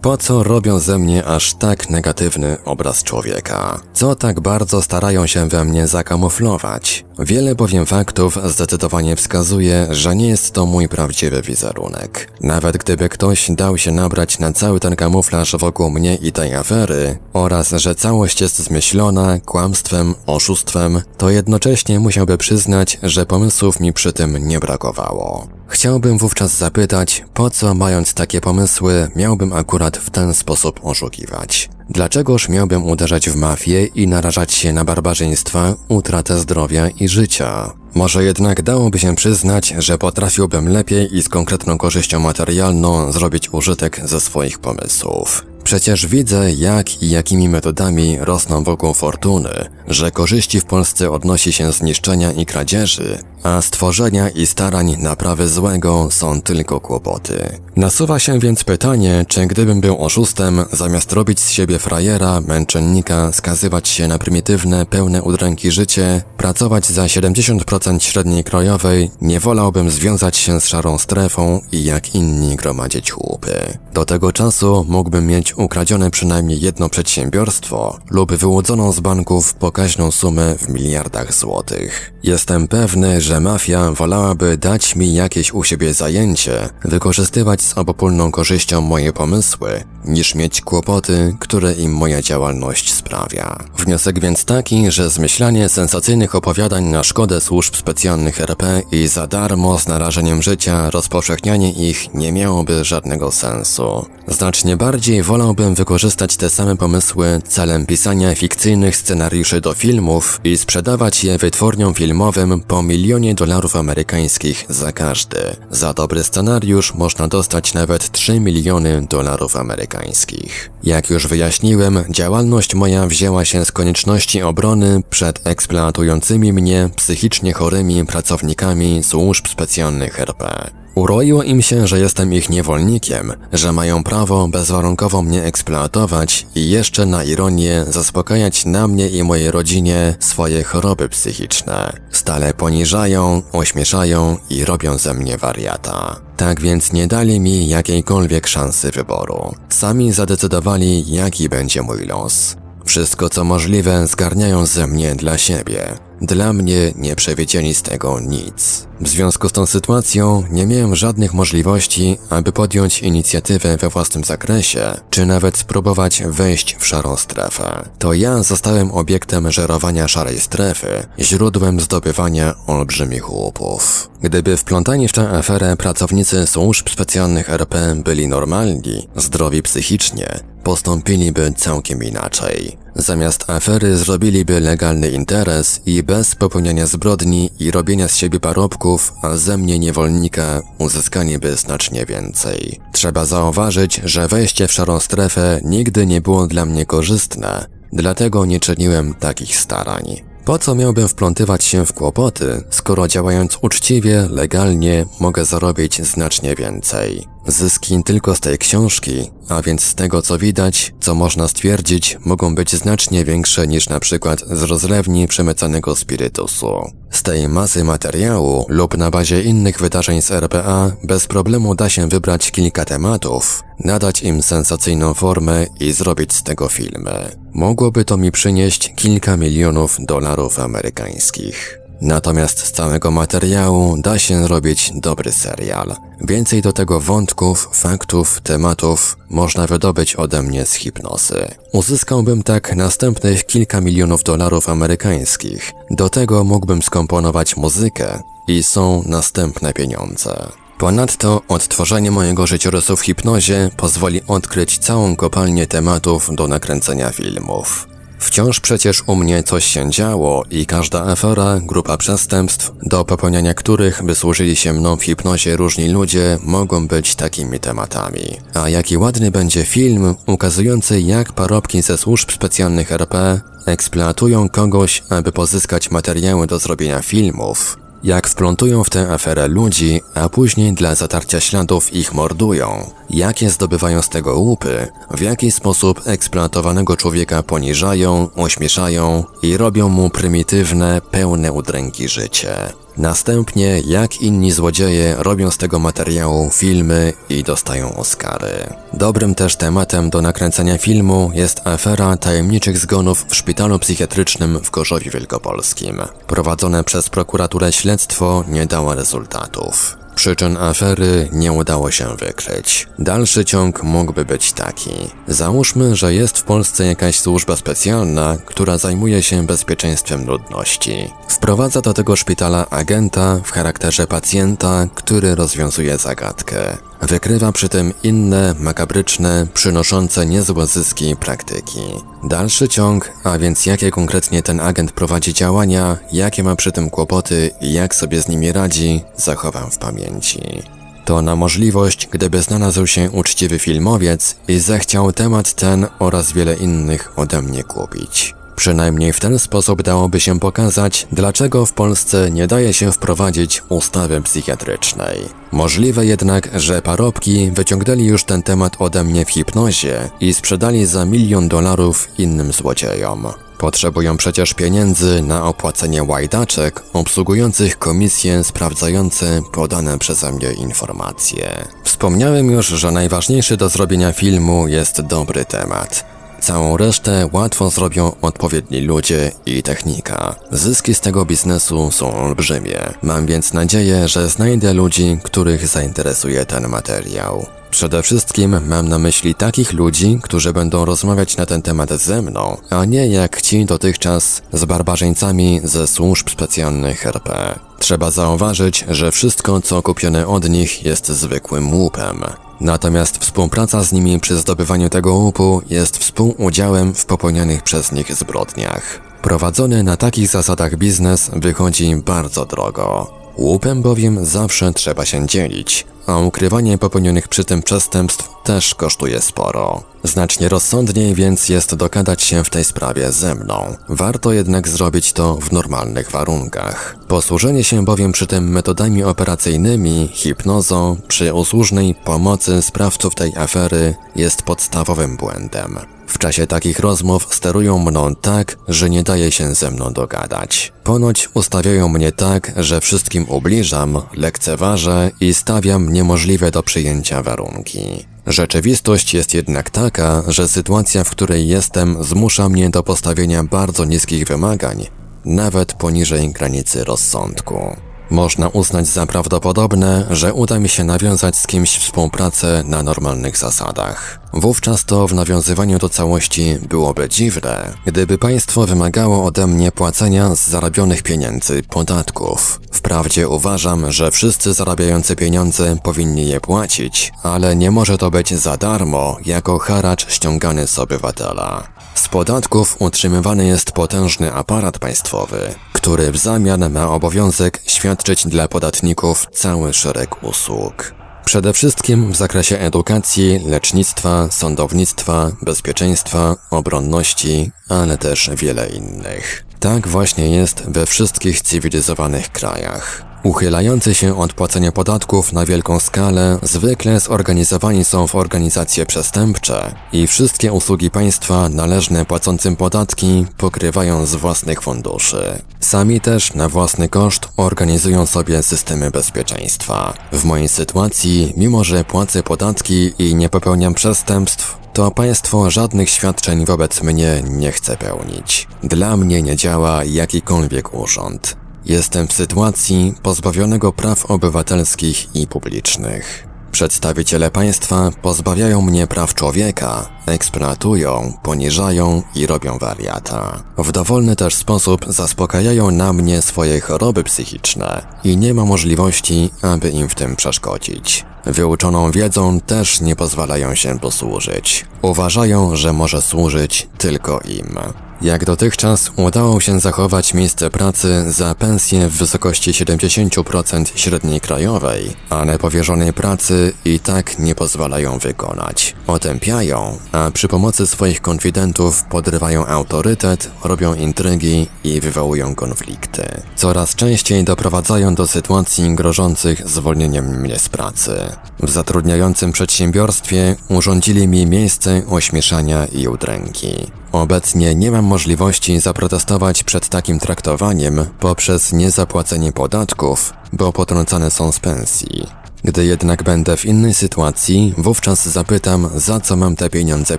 Po co robią ze mnie aż tak negatywny obraz człowieka? Co tak bardzo starają się we mnie zakamuflować? Wiele bowiem faktów zdecydowanie wskazuje, że nie jest to mój prawdziwy wizerunek. Nawet gdyby ktoś dał się nabrać na cały ten kamuflaż wokół mnie i tej afery, oraz że całość jest zmyślona kłamstwem, oszustwem, to jednocześnie musiałby przyznać, że pomysłów mi przy tym nie brakowało. Chciałbym wówczas zapytać, po co mając takie pomysły, miałbym akurat w ten sposób oszukiwać. Dlaczegoż miałbym uderzać w mafię i narażać się na barbarzyństwa, utratę zdrowia i życia? Może jednak dałoby się przyznać, że potrafiłbym lepiej i z konkretną korzyścią materialną zrobić użytek ze swoich pomysłów. Przecież widzę, jak i jakimi metodami rosną wokół fortuny, że korzyści w Polsce odnosi się z niszczenia i kradzieży, a stworzenia i starań naprawy złego są tylko kłopoty. Nasuwa się więc pytanie, czy gdybym był oszustem, zamiast robić z siebie frajera, męczennika, skazywać się na prymitywne, pełne udręki życie, pracować za 70% średniej krajowej, nie wolałbym związać się z szarą strefą i jak inni gromadzić łupy. Do tego czasu mógłbym mieć ukradzione przynajmniej jedno przedsiębiorstwo lub wyłudzoną z banków pokaźną sumę w miliardach złotych. Jestem pewny, że mafia wolałaby dać mi jakieś u siebie zajęcie, wykorzystywać z obopólną korzyścią moje pomysły, niż mieć kłopoty, które im moja działalność sprawia. Wniosek więc taki, że zmyślanie sensacyjnych opowiadań na szkodę służb specjalnych RP i za darmo z narażeniem życia rozpowszechnianie ich nie miałoby żadnego sensu. Znacznie bardziej wolał chciałbym wykorzystać te same pomysły celem pisania fikcyjnych scenariuszy do filmów i sprzedawać je wytwórniom filmowym po milionie dolarów amerykańskich za każdy. Za dobry scenariusz można dostać nawet 3 miliony dolarów amerykańskich. Jak już wyjaśniłem, działalność moja wzięła się z konieczności obrony przed eksploatującymi mnie psychicznie chorymi pracownikami służb specjalnych RP. Uroiło im się, że jestem ich niewolnikiem, że mają prawo bezwarunkowo mnie eksploatować i jeszcze na ironię zaspokajać na mnie i mojej rodzinie swoje choroby psychiczne. Stale poniżają, ośmieszają i robią ze mnie wariata. Tak więc nie dali mi jakiejkolwiek szansy wyboru. Sami zadecydowali, jaki będzie mój los. Wszystko co możliwe zgarniają ze mnie dla siebie. Dla mnie nie przewidzieli z tego nic. W związku z tą sytuacją nie miałem żadnych możliwości, aby podjąć inicjatywę we własnym zakresie, czy nawet spróbować wejść w szarą strefę. To ja zostałem obiektem żerowania szarej strefy, źródłem zdobywania olbrzymich łupów. Gdyby wplątani w tę aferę pracownicy służb specjalnych RP byli normalni, zdrowi psychicznie, postąpiliby całkiem inaczej. Zamiast afery zrobiliby legalny interes i bez popełniania zbrodni i robienia z siebie parobków, a ze mnie niewolnika uzyskaliby znacznie więcej. Trzeba zauważyć, że wejście w szarą strefę nigdy nie było dla mnie korzystne, dlatego nie czyniłem takich starań. Po co miałbym wplątywać się w kłopoty, skoro działając uczciwie, legalnie mogę zarobić znacznie więcej? Zyski tylko z tej książki, a więc z tego co widać, co można stwierdzić, mogą być znacznie większe niż na przykład z rozlewni przemycanego spirytusu. Z tej masy materiału lub na bazie innych wydarzeń z RPA bez problemu da się wybrać kilka tematów, nadać im sensacyjną formę i zrobić z tego filmy. Mogłoby to mi przynieść kilka milionów dolarów amerykańskich. Natomiast z całego materiału da się robić dobry serial. Więcej do tego wątków, faktów, tematów można wydobyć ode mnie z hipnozy. Uzyskałbym tak następnych kilka milionów dolarów amerykańskich. Do tego mógłbym skomponować muzykę i są następne pieniądze. Ponadto odtworzenie mojego życiorysu w hipnozie pozwoli odkryć całą kopalnię tematów do nakręcenia filmów. Wciąż przecież u mnie coś się działo i każda afera, grupa przestępstw, do popełniania których wysłużyli się mną w hipnozie różni ludzie, mogą być takimi tematami. A jaki ładny będzie film ukazujący jak parobki ze służb specjalnych RP eksploatują kogoś, aby pozyskać materiały do zrobienia filmów, jak wplątują w tę aferę ludzi, a później dla zatarcia śladów ich mordują, jakie zdobywają z tego łupy, w jaki sposób eksploatowanego człowieka poniżają, ośmieszają i robią mu prymitywne, pełne udręki życie. Następnie, jak inni złodzieje, robią z tego materiału filmy i dostają Oscary. Dobrym też tematem do nakręcenia filmu jest afera tajemniczych zgonów w szpitalu psychiatrycznym w Gorzowie Wielkopolskim. Prowadzone przez prokuraturę śledztwo nie dało rezultatów. Przyczyn afery nie udało się wykryć. Dalszy ciąg mógłby być taki. Załóżmy, że jest w Polsce jakaś służba specjalna, która zajmuje się bezpieczeństwem ludności. Wprowadza do tego szpitala agenta w charakterze pacjenta, który rozwiązuje zagadkę. Wykrywa przy tym inne, makabryczne, przynoszące niezłe zyski praktyki. Dalszy ciąg, a więc jakie konkretnie ten agent prowadzi działania, jakie ma przy tym kłopoty i jak sobie z nimi radzi, zachowam w pamięci. To na możliwość, gdyby znalazł się uczciwy filmowiec i zechciał temat ten oraz wiele innych ode mnie kupić. Przynajmniej w ten sposób dałoby się pokazać, dlaczego w Polsce nie daje się wprowadzić ustawy psychiatrycznej. Możliwe jednak, że parobki wyciągnęli już ten temat ode mnie w hipnozie i sprzedali za milion dolarów innym złodziejom. Potrzebują przecież pieniędzy na opłacenie łajdaczek obsługujących komisje sprawdzające podane przeze mnie informacje. Wspomniałem już, że najważniejszy do zrobienia filmu jest dobry temat. Całą resztę łatwo zrobią odpowiedni ludzie i technika. Zyski z tego biznesu są olbrzymie. Mam więc nadzieję, że znajdę ludzi, których zainteresuje ten materiał. Przede wszystkim mam na myśli takich ludzi, którzy będą rozmawiać na ten temat ze mną, a nie jak ci dotychczas z barbarzyńcami ze służb specjalnych RP. Trzeba zauważyć, że wszystko co kupione od nich jest zwykłym łupem. Natomiast współpraca z nimi przy zdobywaniu tego łupu jest współudziałem w popełnianych przez nich zbrodniach. Prowadzony na takich zasadach biznes wychodzi bardzo drogo. Łupem bowiem zawsze trzeba się dzielić, a ukrywanie popełnionych przy tym przestępstw też kosztuje sporo. Znacznie rozsądniej więc jest dogadać się w tej sprawie ze mną. Warto jednak zrobić to w normalnych warunkach. Posłużenie się bowiem przy tym metodami operacyjnymi, hipnozą, przy usłużnej pomocy sprawców tej afery jest podstawowym błędem. W czasie takich rozmów sterują mną tak, że nie daje się ze mną dogadać. Ponoć ustawiają mnie tak, że wszystkim ubliżam, lekceważę i stawiam niemożliwe do przyjęcia warunki. Rzeczywistość jest jednak taka, że sytuacja, w której jestem, zmusza mnie do postawienia bardzo niskich wymagań, nawet poniżej granicy rozsądku. Można uznać za prawdopodobne, że uda mi się nawiązać z kimś współpracę na normalnych zasadach. Wówczas to w nawiązywaniu do całości byłoby dziwne, gdyby państwo wymagało ode mnie płacenia z zarobionych pieniędzy podatków. Wprawdzie uważam, że wszyscy zarabiający pieniądze powinni je płacić, ale nie może to być za darmo, jako haracz ściągany z obywatela. Z podatków utrzymywany jest potężny aparat państwowy, który w zamian ma obowiązek świadczyć dla podatników cały szereg usług. Przede wszystkim w zakresie edukacji, lecznictwa, sądownictwa, bezpieczeństwa, obronności, ale też wiele innych. Tak właśnie jest we wszystkich cywilizowanych krajach. Uchylający się od płacenia podatków na wielką skalę zwykle zorganizowani są w organizacje przestępcze i wszystkie usługi państwa należne płacącym podatki pokrywają z własnych funduszy. Sami też na własny koszt organizują sobie systemy bezpieczeństwa. W mojej sytuacji, mimo że płacę podatki i nie popełniam przestępstw, to państwo żadnych świadczeń wobec mnie nie chce pełnić. Dla mnie nie działa jakikolwiek urząd. Jestem w sytuacji pozbawionego praw obywatelskich i publicznych. Przedstawiciele państwa pozbawiają mnie praw człowieka, eksploatują, poniżają i robią wariata. W dowolny też sposób zaspokajają na mnie swoje choroby psychiczne i nie ma możliwości, aby im w tym przeszkodzić. Wyuczoną wiedzą też nie pozwalają się posłużyć. Uważają, że może służyć tylko im. Jak dotychczas udało się zachować miejsce pracy za pensję w wysokości 70% średniej krajowej, ale powierzonej pracy i tak nie pozwalają wykonać. Otępiają, a przy pomocy swoich konfidentów podrywają autorytet, robią intrygi i wywołują konflikty. Coraz częściej doprowadzają do sytuacji grożących zwolnieniem mnie z pracy. W zatrudniającym przedsiębiorstwie urządzili mi miejsce ośmieszania i udręki. Obecnie nie mam możliwości zaprotestować przed takim traktowaniem poprzez niezapłacenie podatków, bo potrącane są z pensji. Gdy jednak będę w innej sytuacji, wówczas zapytam, za co mam te pieniądze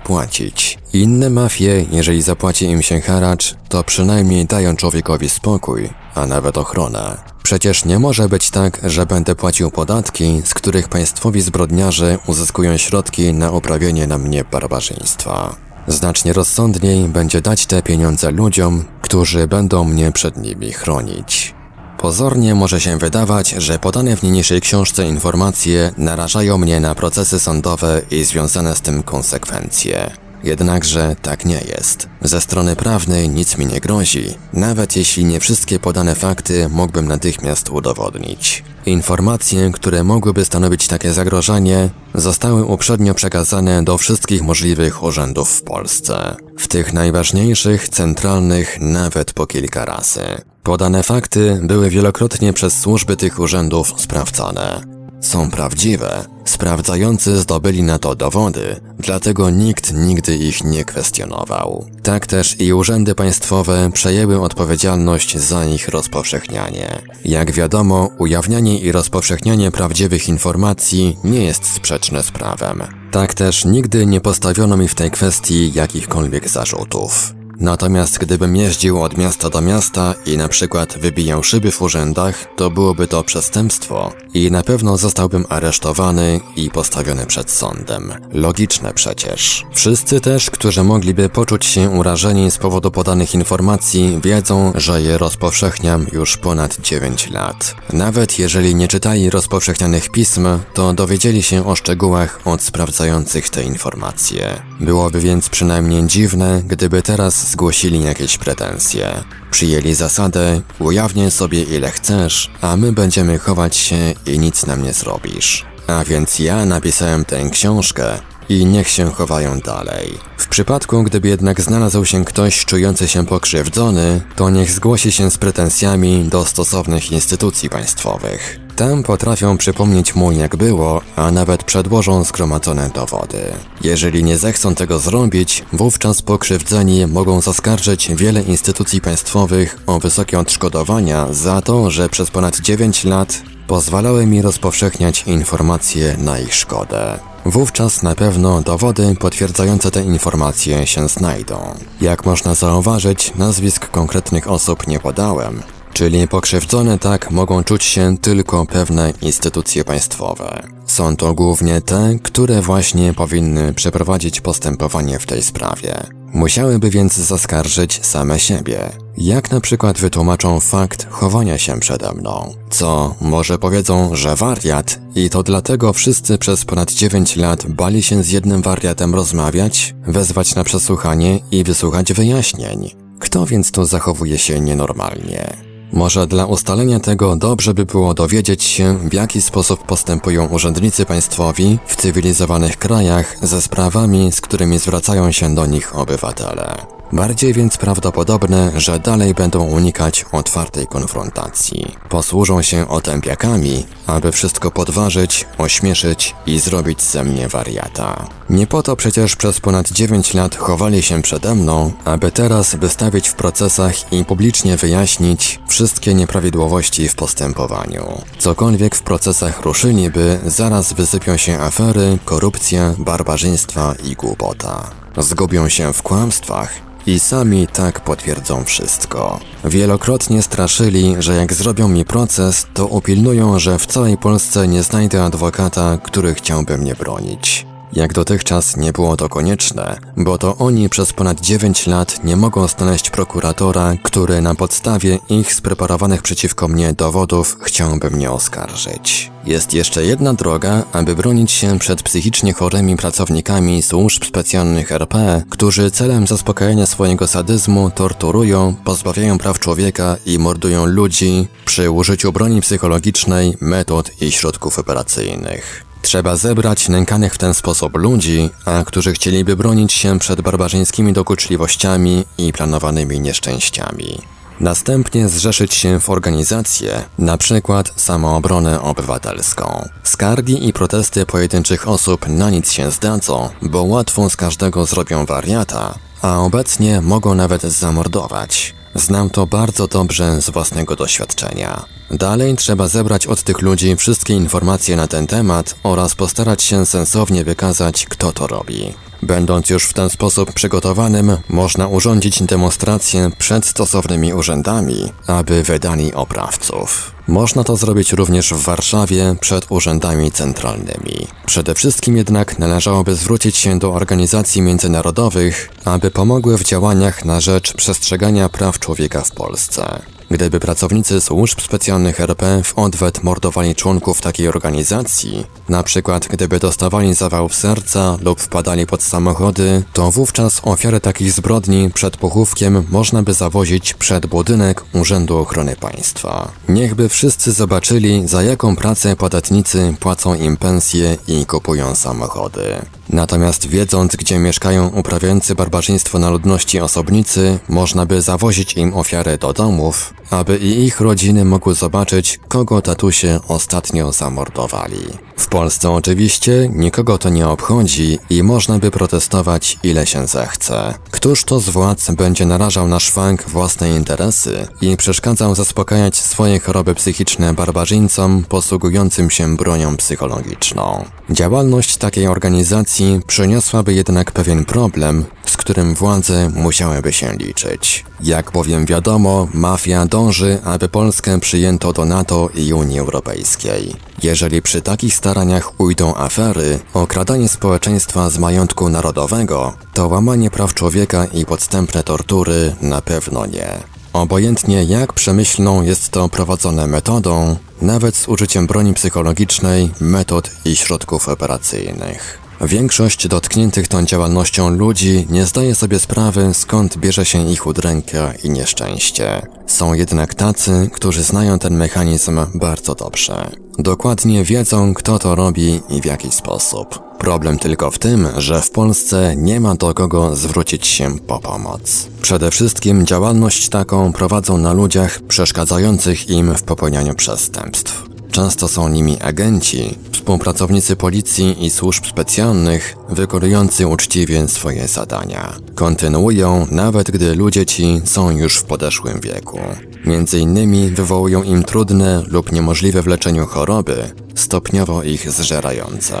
płacić. Inne mafie, jeżeli zapłaci im się haracz, to przynajmniej dają człowiekowi spokój, a nawet ochronę. Przecież nie może być tak, że będę płacił podatki, z których państwowi zbrodniarze uzyskują środki na uprawienie na mnie barbarzyństwa. Znacznie rozsądniej będzie dać te pieniądze ludziom, którzy będą mnie przed nimi chronić. Pozornie może się wydawać, że podane w niniejszej książce informacje narażają mnie na procesy sądowe i związane z tym konsekwencje. Jednakże tak nie jest. Ze strony prawnej nic mi nie grozi, nawet jeśli nie wszystkie podane fakty mógłbym natychmiast udowodnić. Informacje, które mogłyby stanowić takie zagrożenie, zostały uprzednio przekazane do wszystkich możliwych urzędów w Polsce. W tych najważniejszych, centralnych nawet po kilka razy. Podane fakty były wielokrotnie przez służby tych urzędów sprawdzane są prawdziwe. Sprawdzający zdobyli na to dowody, dlatego nikt nigdy ich nie kwestionował. Tak też i urzędy państwowe przejęły odpowiedzialność za ich rozpowszechnianie. Jak wiadomo, ujawnianie i rozpowszechnianie prawdziwych informacji nie jest sprzeczne z prawem. Tak też nigdy nie postawiono mi w tej kwestii jakichkolwiek zarzutów. Natomiast gdybym jeździł od miasta do miasta i na przykład wybijał szyby w urzędach, to byłoby to przestępstwo i na pewno zostałbym aresztowany i postawiony przed sądem. Logiczne przecież. Wszyscy też, którzy mogliby poczuć się urażeni z powodu podanych informacji, wiedzą, że je rozpowszechniam już ponad 9 lat. Nawet jeżeli nie czytali rozpowszechnianych pism, to dowiedzieli się o szczegółach od sprawdzających te informacje. Byłoby więc przynajmniej dziwne, gdyby teraz zgłosili jakieś pretensje. Przyjęli zasadę, ujawnię sobie ile chcesz, a my będziemy chować się i nic nam nie zrobisz. A więc ja napisałem tę książkę i niech się chowają dalej. W przypadku, gdyby jednak znalazł się ktoś czujący się pokrzywdzony, to niech zgłosi się z pretensjami do stosownych instytucji państwowych. Tam potrafią przypomnieć mu jak było, a nawet przedłożą zgromadzone dowody. Jeżeli nie zechcą tego zrobić, wówczas pokrzywdzeni mogą zaskarżyć wiele instytucji państwowych o wysokie odszkodowania za to, że przez ponad 9 lat pozwalały mi rozpowszechniać informacje na ich szkodę. Wówczas na pewno dowody potwierdzające te informacje się znajdą. Jak można zauważyć, nazwisk konkretnych osób nie podałem, Czyli pokrzywdzone tak mogą czuć się tylko pewne instytucje państwowe. Są to głównie te, które właśnie powinny przeprowadzić postępowanie w tej sprawie. Musiałyby więc zaskarżyć same siebie. Jak na przykład wytłumaczą fakt chowania się przede mną? Co, może powiedzą, że wariat i to dlatego wszyscy przez ponad 9 lat bali się z jednym wariatem rozmawiać, wezwać na przesłuchanie i wysłuchać wyjaśnień. Kto więc tu zachowuje się nienormalnie? Może dla ustalenia tego dobrze by było dowiedzieć się, w jaki sposób postępują urzędnicy państwowi w cywilizowanych krajach ze sprawami, z którymi zwracają się do nich obywatele. Bardziej więc prawdopodobne, że dalej będą unikać otwartej konfrontacji. Posłużą się otępiakami, aby wszystko podważyć, ośmieszyć i zrobić ze mnie wariata. Nie po to przecież przez ponad 9 lat chowali się przede mną, aby teraz wystawić w procesach i publicznie wyjaśnić wszystkie nieprawidłowości w postępowaniu. Cokolwiek w procesach ruszyliby, zaraz wysypią się afery, korupcja, barbarzyństwa i głupota. Zgubią się w kłamstwach i sami tak potwierdzą wszystko. Wielokrotnie straszyli, że jak zrobią mi proces, to upilnują, że w całej Polsce nie znajdę adwokata, który chciałby mnie bronić. Jak dotychczas nie było to konieczne, bo to oni przez ponad 9 lat nie mogą znaleźć prokuratora, który na podstawie ich spreparowanych przeciwko mnie dowodów chciałby mnie oskarżyć. Jest jeszcze jedna droga, aby bronić się przed psychicznie chorymi pracownikami służb specjalnych RP, którzy celem zaspokojenia swojego sadyzmu torturują, pozbawiają praw człowieka i mordują ludzi przy użyciu broni psychologicznej, metod i środków operacyjnych. Trzeba zebrać nękanych w ten sposób ludzi, a którzy chcieliby bronić się przed barbarzyńskimi dokuczliwościami i planowanymi nieszczęściami. Następnie zrzeszyć się w organizację, na przykład samoobronę obywatelską. Skargi i protesty pojedynczych osób na nic się zdadzą, bo łatwo z każdego zrobią wariata, a obecnie mogą nawet zamordować. Znam to bardzo dobrze z własnego doświadczenia. Dalej trzeba zebrać od tych ludzi wszystkie informacje na ten temat oraz postarać się sensownie wykazać, kto to robi. Będąc już w ten sposób przygotowanym, można urządzić demonstrację przed stosownymi urzędami, aby wydali oprawców. Można to zrobić również w Warszawie przed urzędami centralnymi. Przede wszystkim jednak należałoby zwrócić się do organizacji międzynarodowych, aby pomogły w działaniach na rzecz przestrzegania praw człowieka w Polsce. Gdyby pracownicy służb specjalnych RP w odwet mordowali członków takiej organizacji, na przykład gdyby dostawali zawał serca lub wpadali pod samochody, to wówczas ofiary takich zbrodni przed pochówkiem można by zawozić przed budynek Urzędu Ochrony Państwa. Niechby wszyscy zobaczyli, za jaką pracę podatnicy płacą im pensje i kupują samochody. Natomiast wiedząc, gdzie mieszkają uprawiający barbarzyństwo na ludności osobnicy, można by zawozić im ofiarę do domów, aby i ich rodziny mogły zobaczyć, kogo tatusie ostatnio zamordowali. W Polsce oczywiście nikogo to nie obchodzi i można by protestować ile się zechce. Któż to z władz będzie narażał na szwank własne interesy i przeszkadzał zaspokajać swoje choroby psychiczne barbarzyńcom posługującym się bronią psychologiczną? Działalność takiej organizacji przyniosłaby jednak pewien problem, z którym władze musiałyby się liczyć. Jak bowiem wiadomo, mafia dąży, aby Polskę przyjęto do NATO i Unii Europejskiej. Jeżeli przy takich staraniach ujdą afery, okradanie społeczeństwa z majątku narodowego, to łamanie praw człowieka i podstępne tortury na pewno nie. Obojętnie jak przemyślną jest to prowadzone metodą, nawet z użyciem broni psychologicznej, metod i środków operacyjnych. Większość dotkniętych tą działalnością ludzi nie zdaje sobie sprawy, skąd bierze się ich udręka i nieszczęście. Są jednak tacy, którzy znają ten mechanizm bardzo dobrze. Dokładnie wiedzą, kto to robi i w jaki sposób. Problem tylko w tym, że w Polsce nie ma do kogo zwrócić się po pomoc. Przede wszystkim działalność taką prowadzą na ludziach przeszkadzających im w popełnianiu przestępstw. Często są nimi agenci, współpracownicy policji i służb specjalnych, wykonujący uczciwie swoje zadania. Kontynuują nawet gdy ludzie ci są już w podeszłym wieku. Między innymi wywołują im trudne lub niemożliwe w leczeniu choroby, stopniowo ich zżerające.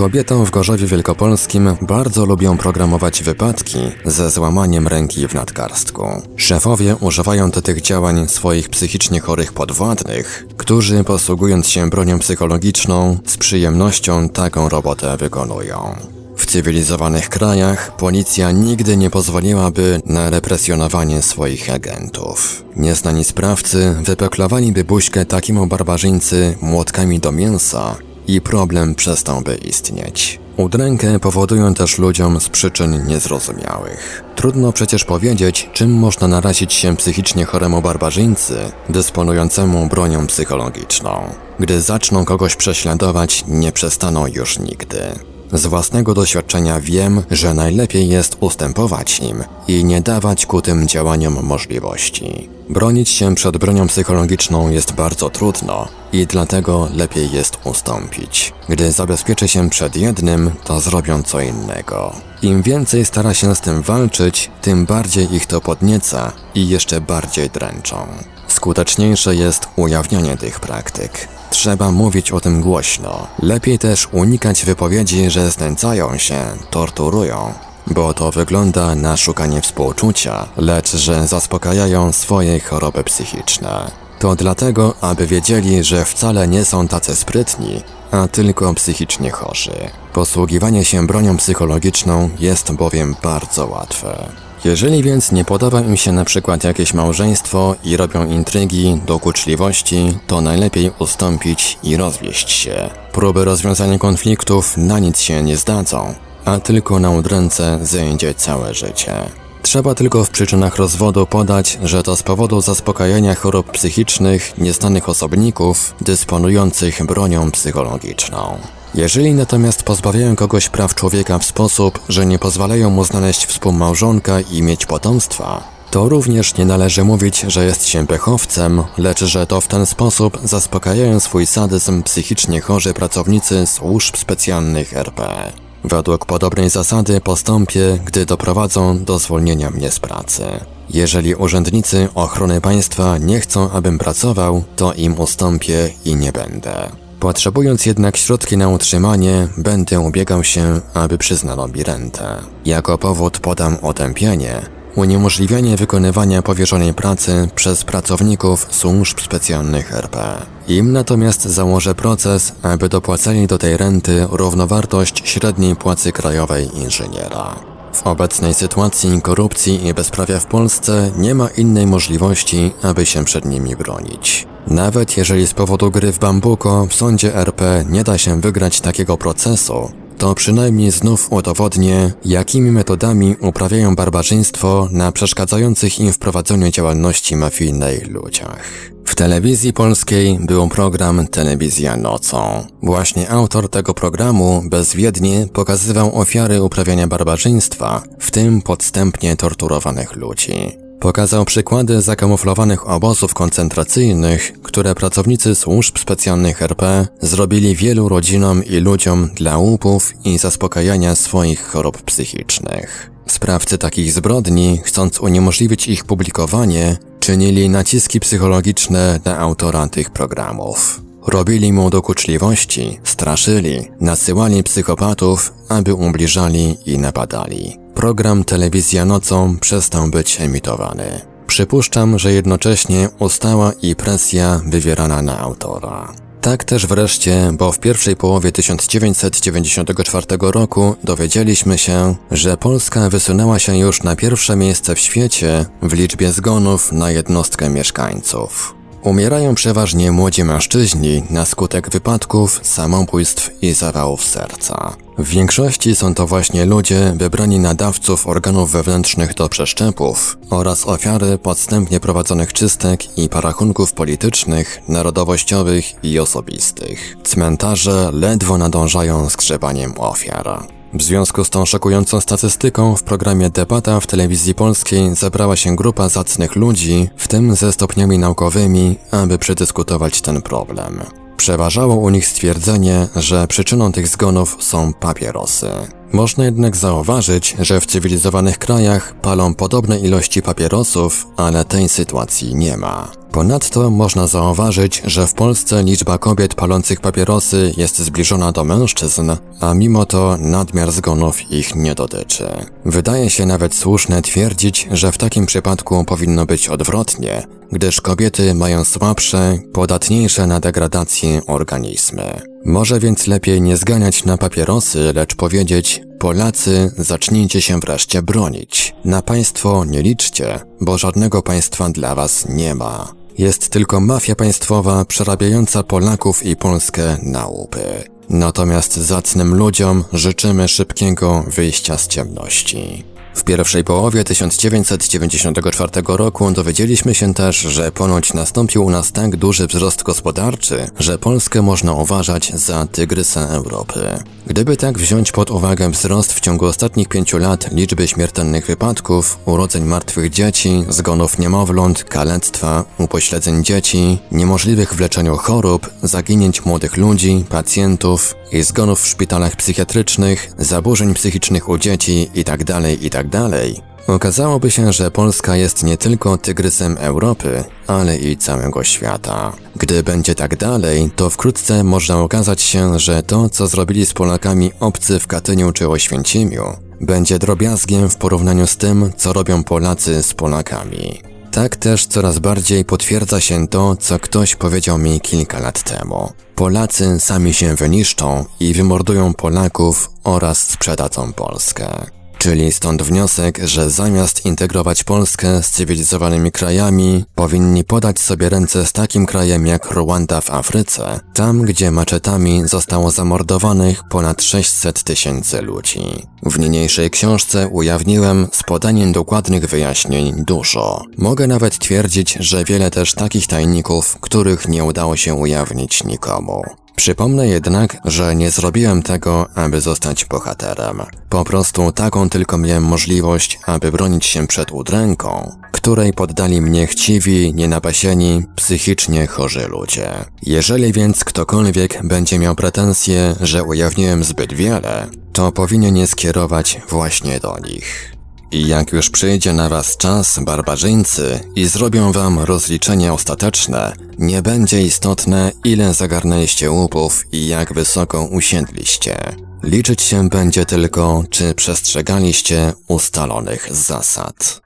Kobietą w Gorzowie Wielkopolskim bardzo lubią programować wypadki ze złamaniem ręki w nadgarstku. Szefowie używają do tych działań swoich psychicznie chorych podwładnych, którzy posługując się bronią psychologiczną, z przyjemnością taką robotę wykonują. W cywilizowanych krajach policja nigdy nie pozwoliłaby na represjonowanie swoich agentów. Nieznani sprawcy wypeklowaliby buźkę takiemu barbarzyńcy młotkami do mięsa i problem przestałby istnieć. Udrękę powodują też ludziom z przyczyn niezrozumiałych. Trudno przecież powiedzieć, czym można narazić się psychicznie choremu barbarzyńcy, dysponującemu bronią psychologiczną. Gdy zaczną kogoś prześladować, nie przestaną już nigdy. Z własnego doświadczenia wiem, że najlepiej jest ustępować im i nie dawać ku tym działaniom możliwości. Bronić się przed bronią psychologiczną jest bardzo trudno i dlatego lepiej jest ustąpić. Gdy zabezpieczy się przed jednym, to zrobią co innego. Im więcej stara się z tym walczyć, tym bardziej ich to podnieca i jeszcze bardziej dręczą. Skuteczniejsze jest ujawnianie tych praktyk. Trzeba mówić o tym głośno. Lepiej też unikać wypowiedzi, że znęcają się, torturują, bo to wygląda na szukanie współczucia, lecz że zaspokajają swoje choroby psychiczne. To dlatego, aby wiedzieli, że wcale nie są tacy sprytni, a tylko psychicznie chorzy. Posługiwanie się bronią psychologiczną jest bowiem bardzo łatwe. Jeżeli więc nie podoba im się na przykład jakieś małżeństwo i robią intrygi, dokuczliwości, to najlepiej ustąpić i rozwieść się. Próby rozwiązania konfliktów na nic się nie zdadzą, a tylko na udręce zajdzie całe życie. Trzeba tylko w przyczynach rozwodu podać, że to z powodu zaspokajania chorób psychicznych nieznanych osobników dysponujących bronią psychologiczną. Jeżeli natomiast pozbawiają kogoś praw człowieka w sposób, że nie pozwalają mu znaleźć współmałżonka i mieć potomstwa, to również nie należy mówić, że jest się pechowcem, lecz że to w ten sposób zaspokajają swój sadyzm psychicznie chorzy pracownicy służb specjalnych RP. Według podobnej zasady postąpię, gdy doprowadzą do zwolnienia mnie z pracy. Jeżeli urzędnicy ochrony państwa nie chcą, abym pracował, to im ustąpię i nie będę. Potrzebując jednak środki na utrzymanie, będę ubiegał się, aby przyznano mi rentę. Jako powód podam otępienie, uniemożliwianie wykonywania powierzonej pracy przez pracowników służb specjalnych RP. Im natomiast założę proces, aby dopłacali do tej renty równowartość średniej płacy krajowej inżyniera. W obecnej sytuacji korupcji i bezprawia w Polsce nie ma innej możliwości, aby się przed nimi bronić. Nawet jeżeli z powodu gry w bambuko w sądzie RP nie da się wygrać takiego procesu, to przynajmniej znów udowodnię, jakimi metodami uprawiają barbarzyństwo na przeszkadzających im w prowadzeniu działalności mafijnej ludziach. W telewizji polskiej był program Telewizja Nocą. Właśnie autor tego programu bezwiednie pokazywał ofiary uprawiania barbarzyństwa, w tym podstępnie torturowanych ludzi. Pokazał przykłady zakamuflowanych obozów koncentracyjnych, które pracownicy służb specjalnych RP zrobili wielu rodzinom i ludziom dla łupów i zaspokajania swoich chorób psychicznych. Sprawcy takich zbrodni, chcąc uniemożliwić ich publikowanie, czynili naciski psychologiczne na autora tych programów. Robili mu dokuczliwości, straszyli, nasyłali psychopatów, aby ubliżali i napadali. Program Telewizja Nocą przestał być emitowany. Przypuszczam, że jednocześnie ustała i presja wywierana na autora. Tak też wreszcie, bo w pierwszej połowie 1994 roku dowiedzieliśmy się, że Polska wysunęła się już na pierwsze miejsce w świecie w liczbie zgonów na jednostkę mieszkańców. Umierają przeważnie młodzi mężczyźni na skutek wypadków, samobójstw i zawałów serca. W większości są to właśnie ludzie wybrani nadawców organów wewnętrznych do przeszczepów oraz ofiary podstępnie prowadzonych czystek i parachunków politycznych, narodowościowych i osobistych. Cmentarze ledwo nadążają z grzebaniem ofiar. W związku z tą szokującą statystyką w programie Debata w telewizji polskiej zebrała się grupa zacnych ludzi, w tym ze stopniami naukowymi, aby przedyskutować ten problem. Przeważało u nich stwierdzenie, że przyczyną tych zgonów są papierosy. Można jednak zauważyć, że w cywilizowanych krajach palą podobne ilości papierosów, ale tej sytuacji nie ma. Ponadto można zauważyć, że w Polsce liczba kobiet palących papierosy jest zbliżona do mężczyzn, a mimo to nadmiar zgonów ich nie dotyczy. Wydaje się nawet słuszne twierdzić, że w takim przypadku powinno być odwrotnie, gdyż kobiety mają słabsze, podatniejsze na degradację organizmy. Może więc lepiej nie zganiać na papierosy, lecz powiedzieć Polacy, zacznijcie się wreszcie bronić. Na państwo nie liczcie, bo żadnego państwa dla was nie ma. Jest tylko mafia państwowa przerabiająca Polaków i Polskę na łupy. Natomiast zacnym ludziom życzymy szybkiego wyjścia z ciemności. W pierwszej połowie 1994 roku dowiedzieliśmy się też, że ponoć nastąpił u nas tak duży wzrost gospodarczy, że Polskę można uważać za tygrysa Europy. Gdyby tak wziąć pod uwagę wzrost w ciągu ostatnich pięciu lat liczby śmiertelnych wypadków, urodzeń martwych dzieci, zgonów niemowląt, kalectwa, upośledzeń dzieci, niemożliwych w leczeniu chorób, zaginięć młodych ludzi, pacjentów i zgonów w szpitalach psychiatrycznych, zaburzeń psychicznych u dzieci itd., tak itd., tak okazałoby się, że Polska jest nie tylko tygrysem Europy, ale i całego świata. Gdy będzie tak dalej, to wkrótce można okazać się, że to, co zrobili z Polakami obcy w Katyniu czy Oświęcimiu, będzie drobiazgiem w porównaniu z tym, co robią Polacy z Polakami. Tak też coraz bardziej potwierdza się to, co ktoś powiedział mi kilka lat temu. Polacy sami się wyniszczą i wymordują Polaków oraz sprzedadzą Polskę. Czyli stąd wniosek, że zamiast integrować Polskę z cywilizowanymi krajami, powinni podać sobie ręce z takim krajem jak Rwanda w Afryce, tam gdzie maczetami zostało zamordowanych ponad 600 tysięcy ludzi. W niniejszej książce ujawniłem z podaniem dokładnych wyjaśnień dużo. Mogę nawet twierdzić, że wiele też takich tajników, których nie udało się ujawnić nikomu. Przypomnę jednak, że nie zrobiłem tego, aby zostać bohaterem. Po prostu taką tylko miałem możliwość, aby bronić się przed udręką, której poddali mnie chciwi, nienapasieni, psychicznie chorzy ludzie. Jeżeli więc ktokolwiek będzie miał pretensje, że ujawniłem zbyt wiele, to powinien je skierować właśnie do nich. I jak już przyjdzie na was czas, barbarzyńcy, i zrobią wam rozliczenie ostateczne, nie będzie istotne, ile zagarnęliście łupów i jak wysoko usiedliście. Liczyć się będzie tylko, czy przestrzegaliście ustalonych zasad.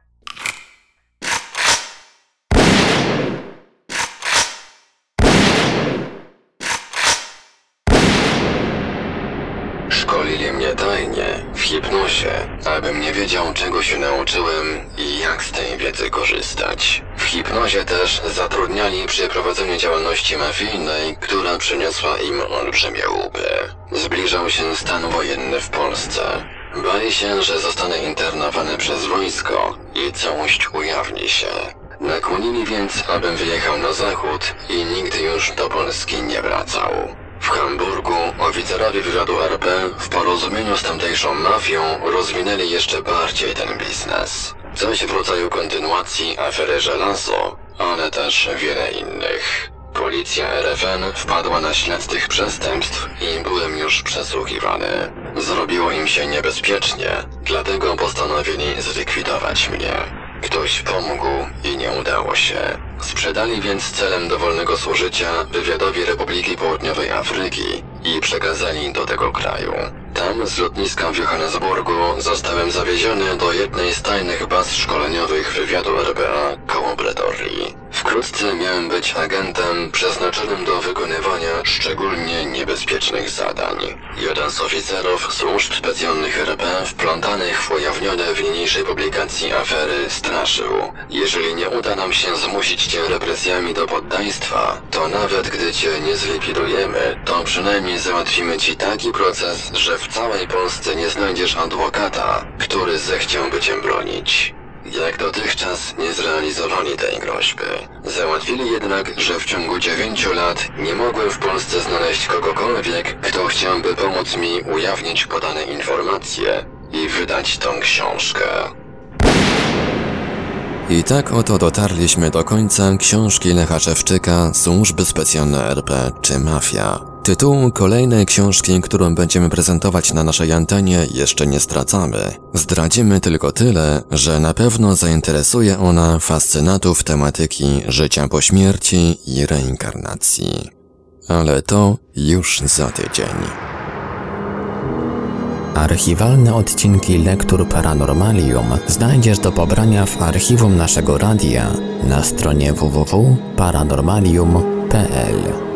Szkolili mnie tajnie, w abym nie wiedział czego się nauczyłem i jak z tej wiedzy korzystać. W hipnozie też zatrudniali przy prowadzeniu działalności mafijnej, która przyniosła im olbrzymie łupy. Zbliżał się stan wojenny w Polsce. Bali się, że zostanę internowany przez wojsko i całość ujawni się. Nakłonili więc, abym wyjechał na zachód i nigdy już do Polski nie wracał. W Hamburgu oficerowie wywiadu RP w porozumieniu z tamtejszą mafią rozwinęli jeszcze bardziej ten biznes. Coś w rodzaju kontynuacji afery Żelazo, ale też wiele innych. Policja RFN wpadła na ślad tych przestępstw i byłem już przesłuchiwany. Zrobiło im się niebezpiecznie, dlatego postanowili zlikwidować mnie. Ktoś pomógł i nie udało się. Sprzedali więc celem dowolnego służycia wywiadowi Republiki Południowej Afryki i przekazali do tego kraju. Tam z lotniska w Johannesburgu zostałem zawieziony do jednej z tajnych baz szkoleniowych wywiadu RBA koło Pretorii. Wkrótce miałem być agentem przeznaczonym do wykonywania szczególnie niebezpiecznych zadań. Jeden z oficerów służb specjalnych RP wplątanych w ujawnione w niniejszej publikacji afery straszył. Jeżeli nie uda nam się zmusić cię represjami do poddaństwa, to nawet gdy cię nie zlikwidujemy, to przynajmniej załatwimy ci taki proces, że w całej Polsce nie znajdziesz adwokata, który zechciałby cię bronić. Jak dotychczas nie zrealizowali tej groźby. Załatwili jednak, że w ciągu dziewięciu lat nie mogłem w Polsce znaleźć kogokolwiek, kto chciałby pomóc mi ujawnić podane informacje i wydać tą książkę. I tak oto dotarliśmy do końca książki Lecha Szewczyka Służby Specjalne RP czy Mafia. Tytułu kolejnej książki, którą będziemy prezentować na naszej antenie jeszcze nie stracamy. Zdradzimy tylko tyle, że na pewno zainteresuje ona fascynatów tematyki życia po śmierci i reinkarnacji. Ale to już za tydzień. Archiwalne odcinki Lektur Paranormalium znajdziesz do pobrania w archiwum naszego radia na stronie www.paranormalium.pl.